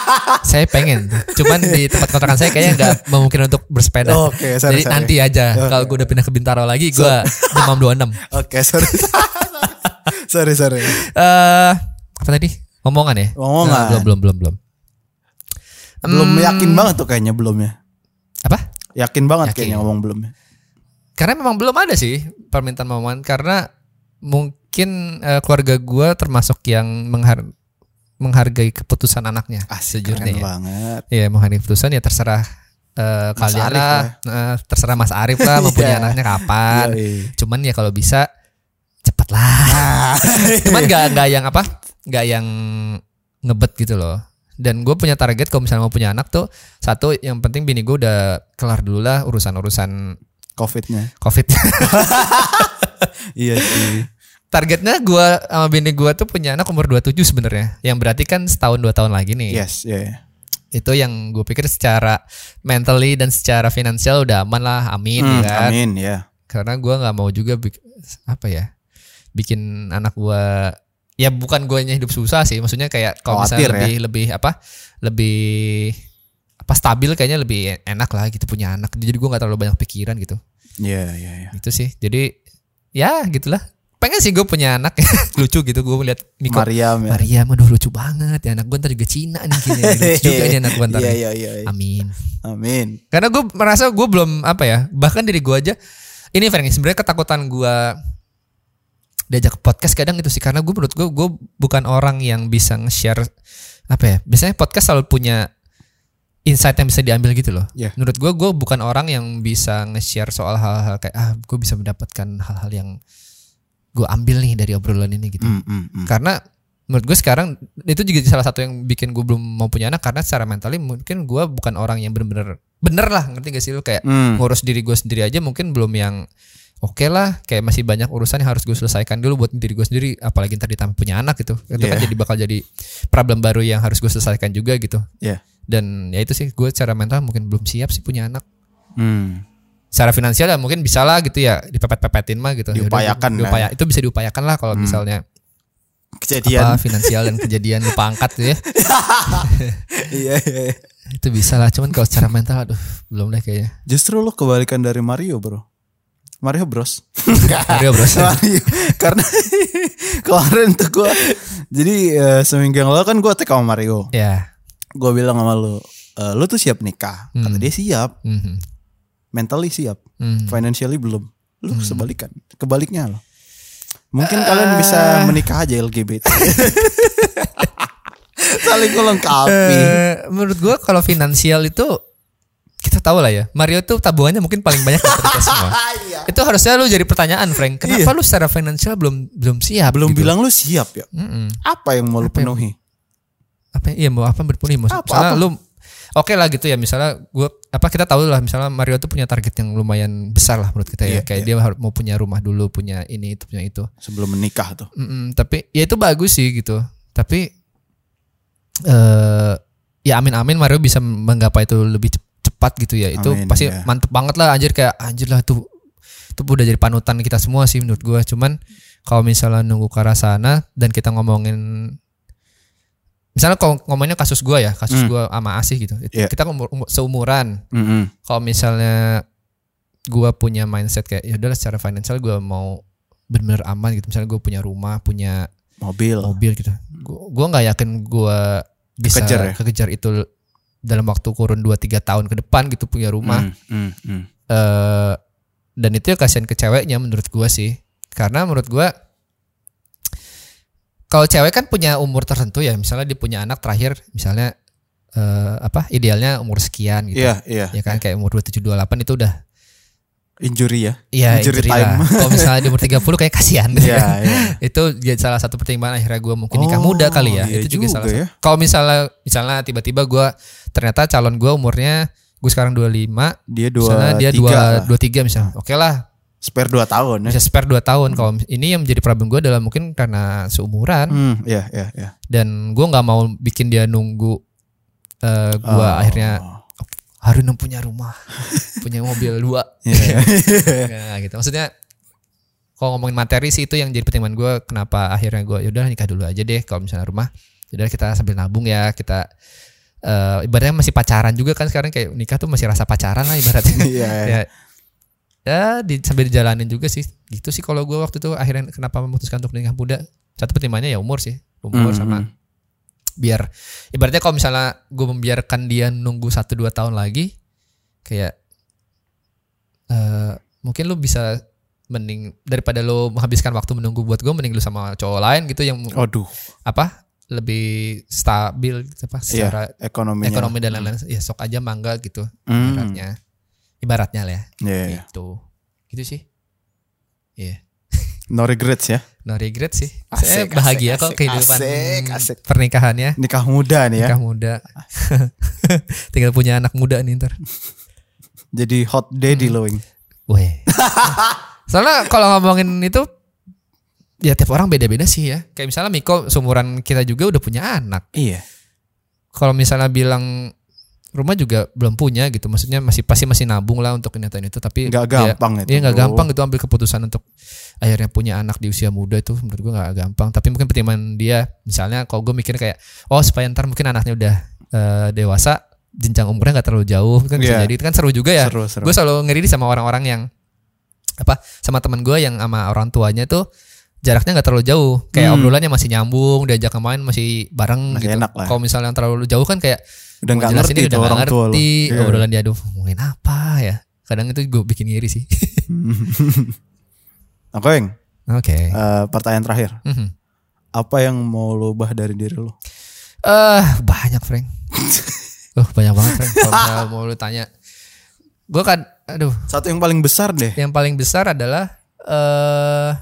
saya pengen cuman di tempat kontrakan saya kayaknya nggak memungkinkan untuk bersepeda Oke, sorry, jadi sorry. nanti aja kalau gue udah pindah ke Bintaro lagi gue demam 26 Oke, sorry. sorry, sorry. eh apa tadi omongan ya Omongan. Nah, belum belum belum belum Belum Hmm, yakin banget tuh kayaknya belum ya. apa Yakin banget Yakin. kayaknya ngomong belum ya. karena memang belum ada sih permintaan omongan karena mungkin eh, keluarga gue termasuk yang menghar menghargai keputusan anaknya Asik, sejujurnya keren ya. banget. Iya menghargai keputusan ya terserah Mas kalian Arif lah, Eh, terserah Mas Arif lah mau punya Iya. anaknya kapan. Yoi. Cuman ya kalau bisa cepet lah. Cuman nggak nggak yang apa, nggak yang ngebet gitu loh. Dan gue punya target kalau misalnya mau punya anak tuh satu yang penting bini gue udah kelar dulu lah urusan urusan Covidnya. covid. Iya sih. Targetnya gue sama bini gue tuh punya anak umur 27 sebenarnya. Yang berarti kan setahun dua tahun lagi nih. Yes, ya. yeah. itu yang gue pikir secara mentally dan secara finansial udah aman lah amin Hmm, ya kan Amin ya. karena gue nggak mau juga apa ya bikin anak gue ya bukan gue hidup susah sih maksudnya kayak kalau misalnya ya. lebih lebih apa lebih apa stabil kayaknya lebih enak lah gitu punya anak jadi gue nggak terlalu banyak pikiran gitu Iya, iya, iya. itu sih jadi ya gitulah pengen sih gue punya anak lucu gitu gue melihat Miko Mariam ya. Maria aduh lucu banget ya anak gue ntar juga Cina nih kayaknya. lucu juga nih anak gue ntar Iya, nih. iya, iya. amin Amin. karena gue merasa gue belum apa ya bahkan diri gue aja ini Frank sebenarnya ketakutan gue diajak podcast kadang itu sih karena gue menurut gue gue bukan orang yang bisa nge-share apa ya biasanya podcast selalu punya insight yang bisa diambil gitu loh Iya. menurut gue gue bukan orang yang bisa nge-share soal hal-hal kayak ah gue bisa mendapatkan hal-hal yang gue ambil nih dari obrolan ini gitu Hmm, hmm, hmm. karena menurut gue sekarang itu juga salah satu yang bikin gue belum mau punya anak karena secara mentally mungkin gue bukan orang yang bener-bener bener lah ngerti gak sih lu kayak Hmm. ngurus diri gue sendiri aja mungkin belum yang oke lah kayak masih banyak urusan yang harus gue selesaikan dulu buat diri gue sendiri apalagi ntar ditambah punya anak gitu itu kan Iya. jadi bakal jadi problem baru yang harus gue selesaikan juga gitu Iya. dan ya itu sih gue secara mental mungkin belum siap sih punya anak Hmm. Secara finansial ya mungkin bisa lah gitu ya dipepet-pepetin mah gitu Ya Diupayakan lah. diupaya- itu bisa diupayakan lah kalau misalnya Kejadian. apa finansial dan kejadian lupa angkat tuh ya Iya, iya. iya. itu bisa lah cuman kalau secara mental aduh belum deh kayaknya Justru lu kebalikan dari Mario, Bro. Mario Bros. Mario Bros Mario. Karena kemarin tuh gua jadi eh, seminggu yang lalu kan gua tag sama Mario. ya Gua bilang sama lu, "Eh, lu tuh siap nikah. Kata Hmm. dia siap, Mhm. Mentally siap, Hmm. financially belum. Lu sebalikan, kebaliknya lo. Mungkin kalian bisa menikah aja LGBT. Saling melengkapi. Eh, menurut gua kalau finansial itu kita tahu lah ya Mario tuh tabungannya mungkin paling banyak dari kita semua Iya. itu harusnya lu jadi pertanyaan Frank kenapa lu secara finansial belum belum siap Belum gitu? bilang lu siap ya. Mm-mm. Apa yang mau lu penuhi? apa iya mau apa berpenuhi maksud Apa, apa? lu oke lah gitu ya misalnya gua apa kita tahu lah misalnya Mario tuh punya target yang lumayan besar lah menurut kita ya Iya, kayak dia harus mau punya rumah dulu punya ini itu punya itu Sebelum menikah tuh. Mm-mm, tapi ya itu bagus sih gitu. Tapi eh ya amin-amin Mario bisa menggapai itu lebih cep- cepat gitu ya itu Amin, pasti ya. mantep banget lah anjir kayak anjir lah tuh itu udah jadi panutan kita semua sih menurut gue cuman kalau misalnya nunggu ke arah sana dan kita ngomongin misalnya kalau ngomongnya kasus gue ya kasus Hmm. gue sama Asih gitu itu Iya. kita umur, umur- seumuran Mm-mm. kalau misalnya gue punya mindset kayak ya udahlah secara financial gue mau bener-bener aman gitu misalnya gue punya rumah punya mobil mobil gitu gue nggak yakin gue bisa Kekejar ya? kekejar itu dalam waktu kurun 2-3 tahun ke depan gitu punya rumah Mm, mm, mm. eh dan itu ya kasihan ke ceweknya menurut gua sih karena menurut gua kalau cewek kan punya umur tertentu ya misalnya dia punya anak terakhir misalnya eh apa idealnya umur sekian gitu iya iya ya kan kayak umur 27 28 itu udah injury ya Iya Injury injury lah. time. Kalau misalnya di umur 30 kayak kasihan. Iya, iya. itu jadi salah satu pertimbangan akhirnya gue mungkin nikah Oh, muda kali ya. iya itu juga, juga salah ya. satu. Kalau misalnya misalnya tiba-tiba gue ternyata calon gue umurnya gue sekarang 25, dia dua misalnya dia tiga lah. 2 23 misalnya. Oke lah, spare dua tahun ya bisa spare 2 tahun. Kalau ini yang menjadi problem gue adalah mungkin karena seumuran Hmm, iya iya iya dan gue nggak mau bikin dia nunggu eh gue Oh. akhirnya Harun punya rumah, punya mobil dua. Iya. Nggak gitu. Maksudnya kalau ngomongin materi sih itu yang jadi pertimbangan gue kenapa akhirnya gue yaudah nikah dulu aja deh kalau misalnya rumah. Yaudah kita sambil nabung ya kita eh ibaratnya masih pacaran juga kan sekarang kayak nikah tuh masih rasa pacaran lah ibaratnya. Iya, iya. ya, ya di, sambil dijalanin juga sih. Gitu sih kalau gue waktu itu akhirnya kenapa memutuskan untuk nikah muda. Satu pertimbangannya ya umur sih. Umur Hmm, sama biar ibaratnya kalau misalnya gue membiarkan dia nunggu satu dua tahun lagi kayak eh mungkin lu bisa mending daripada lu menghabiskan waktu menunggu buat gue mending lu sama cowok lain gitu yang Aduh, apa lebih stabil gitu apa secara iya, ekonominya. ekonomi dan lain-lain ya sok aja mangga gitu ibaratnya ibaratnya lah ya iya, iya. gitu gitu sih iya No regrets ya. no regret sih Asik, saya bahagia asik, kok asik, kehidupan asik, asik. pernikahannya Nikah muda nih ya. nikah muda tinggal punya anak muda nih ntar Jadi hot Hmm. daddy lo, Wing. Weh. Soalnya kalau ngomongin itu ya tiap orang beda-beda sih ya. Kayak misalnya Miko seumuran kita juga udah punya anak. Iya. Kalau misalnya bilang rumah juga belum punya gitu. Maksudnya masih pasti masih nabung lah untuk atau itu tapi Nggak gampang itu, Iya nggak gampang itu ambil keputusan untuk akhirnya punya anak di usia muda itu menurut gua nggak gampang. Tapi mungkin pertimbangan dia misalnya kalau gue mikir kayak oh supaya ntar mungkin anaknya udah eh, dewasa jenjang umurnya nggak terlalu jauh kan bisa Iya. jadi itu kan seru juga ya Seru, seru. gue selalu ngiri sama orang-orang yang apa sama teman gue yang sama orang tuanya tuh jaraknya nggak terlalu jauh kayak Hmm. obrolannya masih nyambung diajak main masih bareng Masih gitu enak lah. kalau misalnya yang terlalu jauh kan kayak Udah nggak ngerti udah orang tua lo. ngerti Iya. obrolan dia aduh ngomongin apa ya kadang itu gue bikin ngiri sih Nah, Wing, oke eh, pertanyaan terakhir. Mhm. Apa yang mau lo ubah dari diri lo? Eh banyak Frank. Oh banyak banget Frank. Kalau mau lu tanya, gue kan, aduh, Satu yang paling besar deh. yang paling besar adalah eh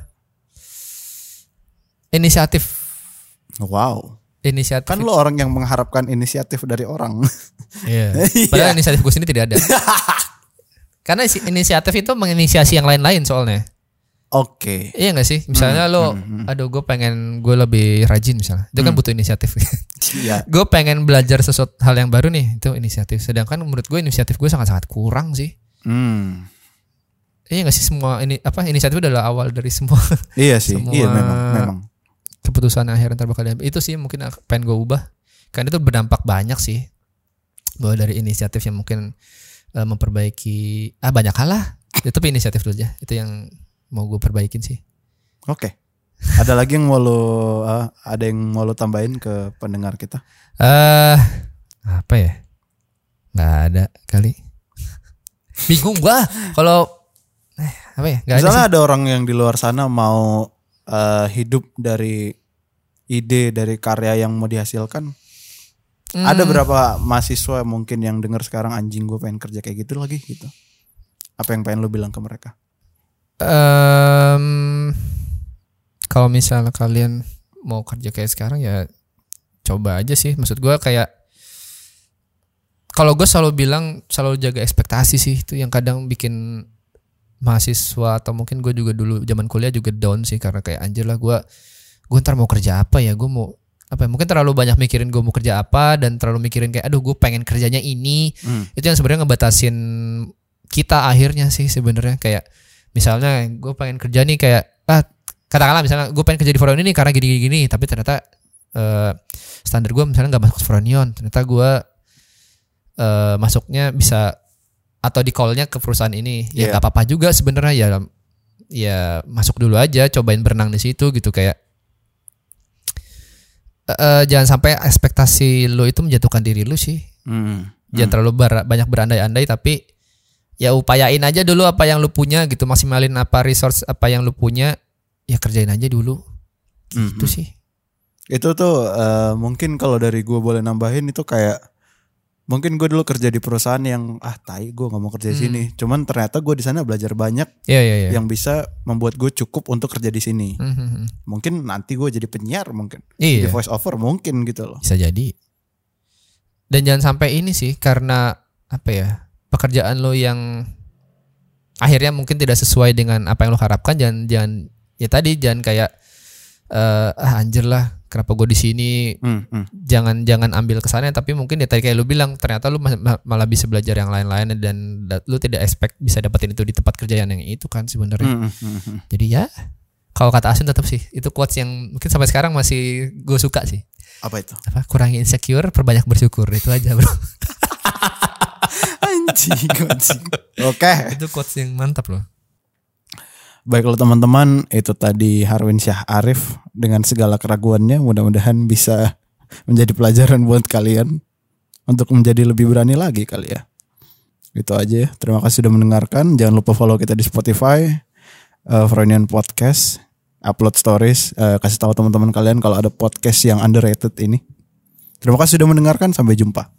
inisiatif, Wow. Inisiatif. Kan lo orang yang mengharapkan inisiatif dari orang. Iya. Padahal inisiatif gue sendiri tidak ada. Karena isi- inisiatif itu menginisiasi yang lain-lain soalnya. Oke. Iya gak sih? Misalnya lo, aduh gue pengen gue lebih rajin misalnya. Itu kan butuh inisiatif. Iya. gue pengen belajar sesuatu hal yang baru nih itu inisiatif sedangkan menurut gue inisiatif gue sangat sangat kurang sih Hmm. iya gak sih semua ini apa inisiatif adalah awal dari semua Iya sih. Semua- Iya memang memang. Keputusan akhir ntar bakal diambil. itu sih mungkin pengen gue ubah. Karena itu berdampak banyak sih. Bahwa dari inisiatif yang mungkin eh, memperbaiki ah banyak hal lah. Itu tapi inisiatif dulu aja. Itu yang mau gue perbaikin sih. Oke. Ada lagi yang mau lo eh, ada yang mau lo tambahin ke pendengar kita? eh apa ya? Nggak ada kali. Bingung gua. Kalau eh, apa ya? Nggak ada sih. Misalnya ada orang yang di luar sana mau eh, hidup dari ide dari karya yang mau dihasilkan. Hmm. Ada berapa mahasiswa mungkin yang dengar sekarang anjing gue pengen kerja kayak gitu lagi gitu. Apa yang pengen lo bilang ke mereka? Em, kalau misalnya kalian mau kerja kayak sekarang ya coba aja sih. Maksud gua kayak kalau gue selalu bilang selalu jaga ekspektasi sih itu yang kadang bikin mahasiswa atau mungkin gue juga dulu zaman kuliah juga down sih karena kayak anjir lah gue gue ntar mau kerja apa ya? Gue mau apa ya, mungkin terlalu banyak mikirin gue mau kerja apa dan terlalu mikirin kayak aduh gue pengen kerjanya ini. Hmm. itu yang sebenarnya ngebatasin kita akhirnya sih sebenarnya. Kayak misalnya gue pengen kerja nih kayak ah katakanlah misalnya gue pengen kerja di Fronion ini karena gini gini, gini tapi ternyata eh, standar gue misalnya nggak masuk Fronion ternyata gue eh, masuknya bisa atau di callnya ke perusahaan ini ya Iya. nggak apa-apa juga sebenarnya ya ya masuk dulu aja cobain berenang di situ gitu kayak eh, jangan sampai ekspektasi lo itu menjatuhkan diri lu sih Hmm. jangan terlalu bar- banyak berandai-andai tapi ya upayain aja dulu apa yang lu punya gitu maksimalin apa resource apa yang lu punya ya kerjain aja dulu gitu Mhm. sih Itu tuh eh, mungkin kalau dari gue boleh nambahin itu kayak mungkin gue dulu kerja di perusahaan yang ah tai gue nggak mau kerja di sini. Cuman ternyata gue di sana belajar banyak ya ya ya yang bisa membuat gue cukup untuk kerja di sini. Mhm. Mungkin nanti gue jadi penyiar mungkin iya di voice over mungkin gitu loh. bisa jadi dan jangan sampai ini sih karena apa ya pekerjaan lo yang akhirnya mungkin tidak sesuai dengan apa yang lo harapkan jangan jangan ya tadi jangan kayak eh ah anjir lah kenapa gue di sini Hmm, hmm. jangan jangan ambil kesannya tapi mungkin ya tadi kayak lu bilang ternyata lu ma- ma- malah bisa belajar yang lain-lain dan da- lu tidak expect bisa dapetin itu di tempat kerja yang itu kan sebenarnya Hmm, hmm, hmm. jadi ya kalau kata Asun tetap sih itu quotes yang mungkin sampai sekarang masih gue suka sih Apa itu? apa kurangi insecure perbanyak bersyukur itu aja bro Anjing, anjing. Oke. itu quotes yang mantap loh Baiklah teman-teman, itu tadi Harwin Syah Arif dengan segala keraguannya mudah-mudahan bisa menjadi pelajaran buat kalian untuk menjadi lebih berani lagi kali ya. Itu aja ya. Terima kasih sudah mendengarkan. Jangan lupa follow kita di Spotify, uh, Freudian Podcast, upload stories, eh, kasih tahu teman-teman kalian kalau ada podcast yang underrated ini. Terima kasih sudah mendengarkan. Sampai jumpa.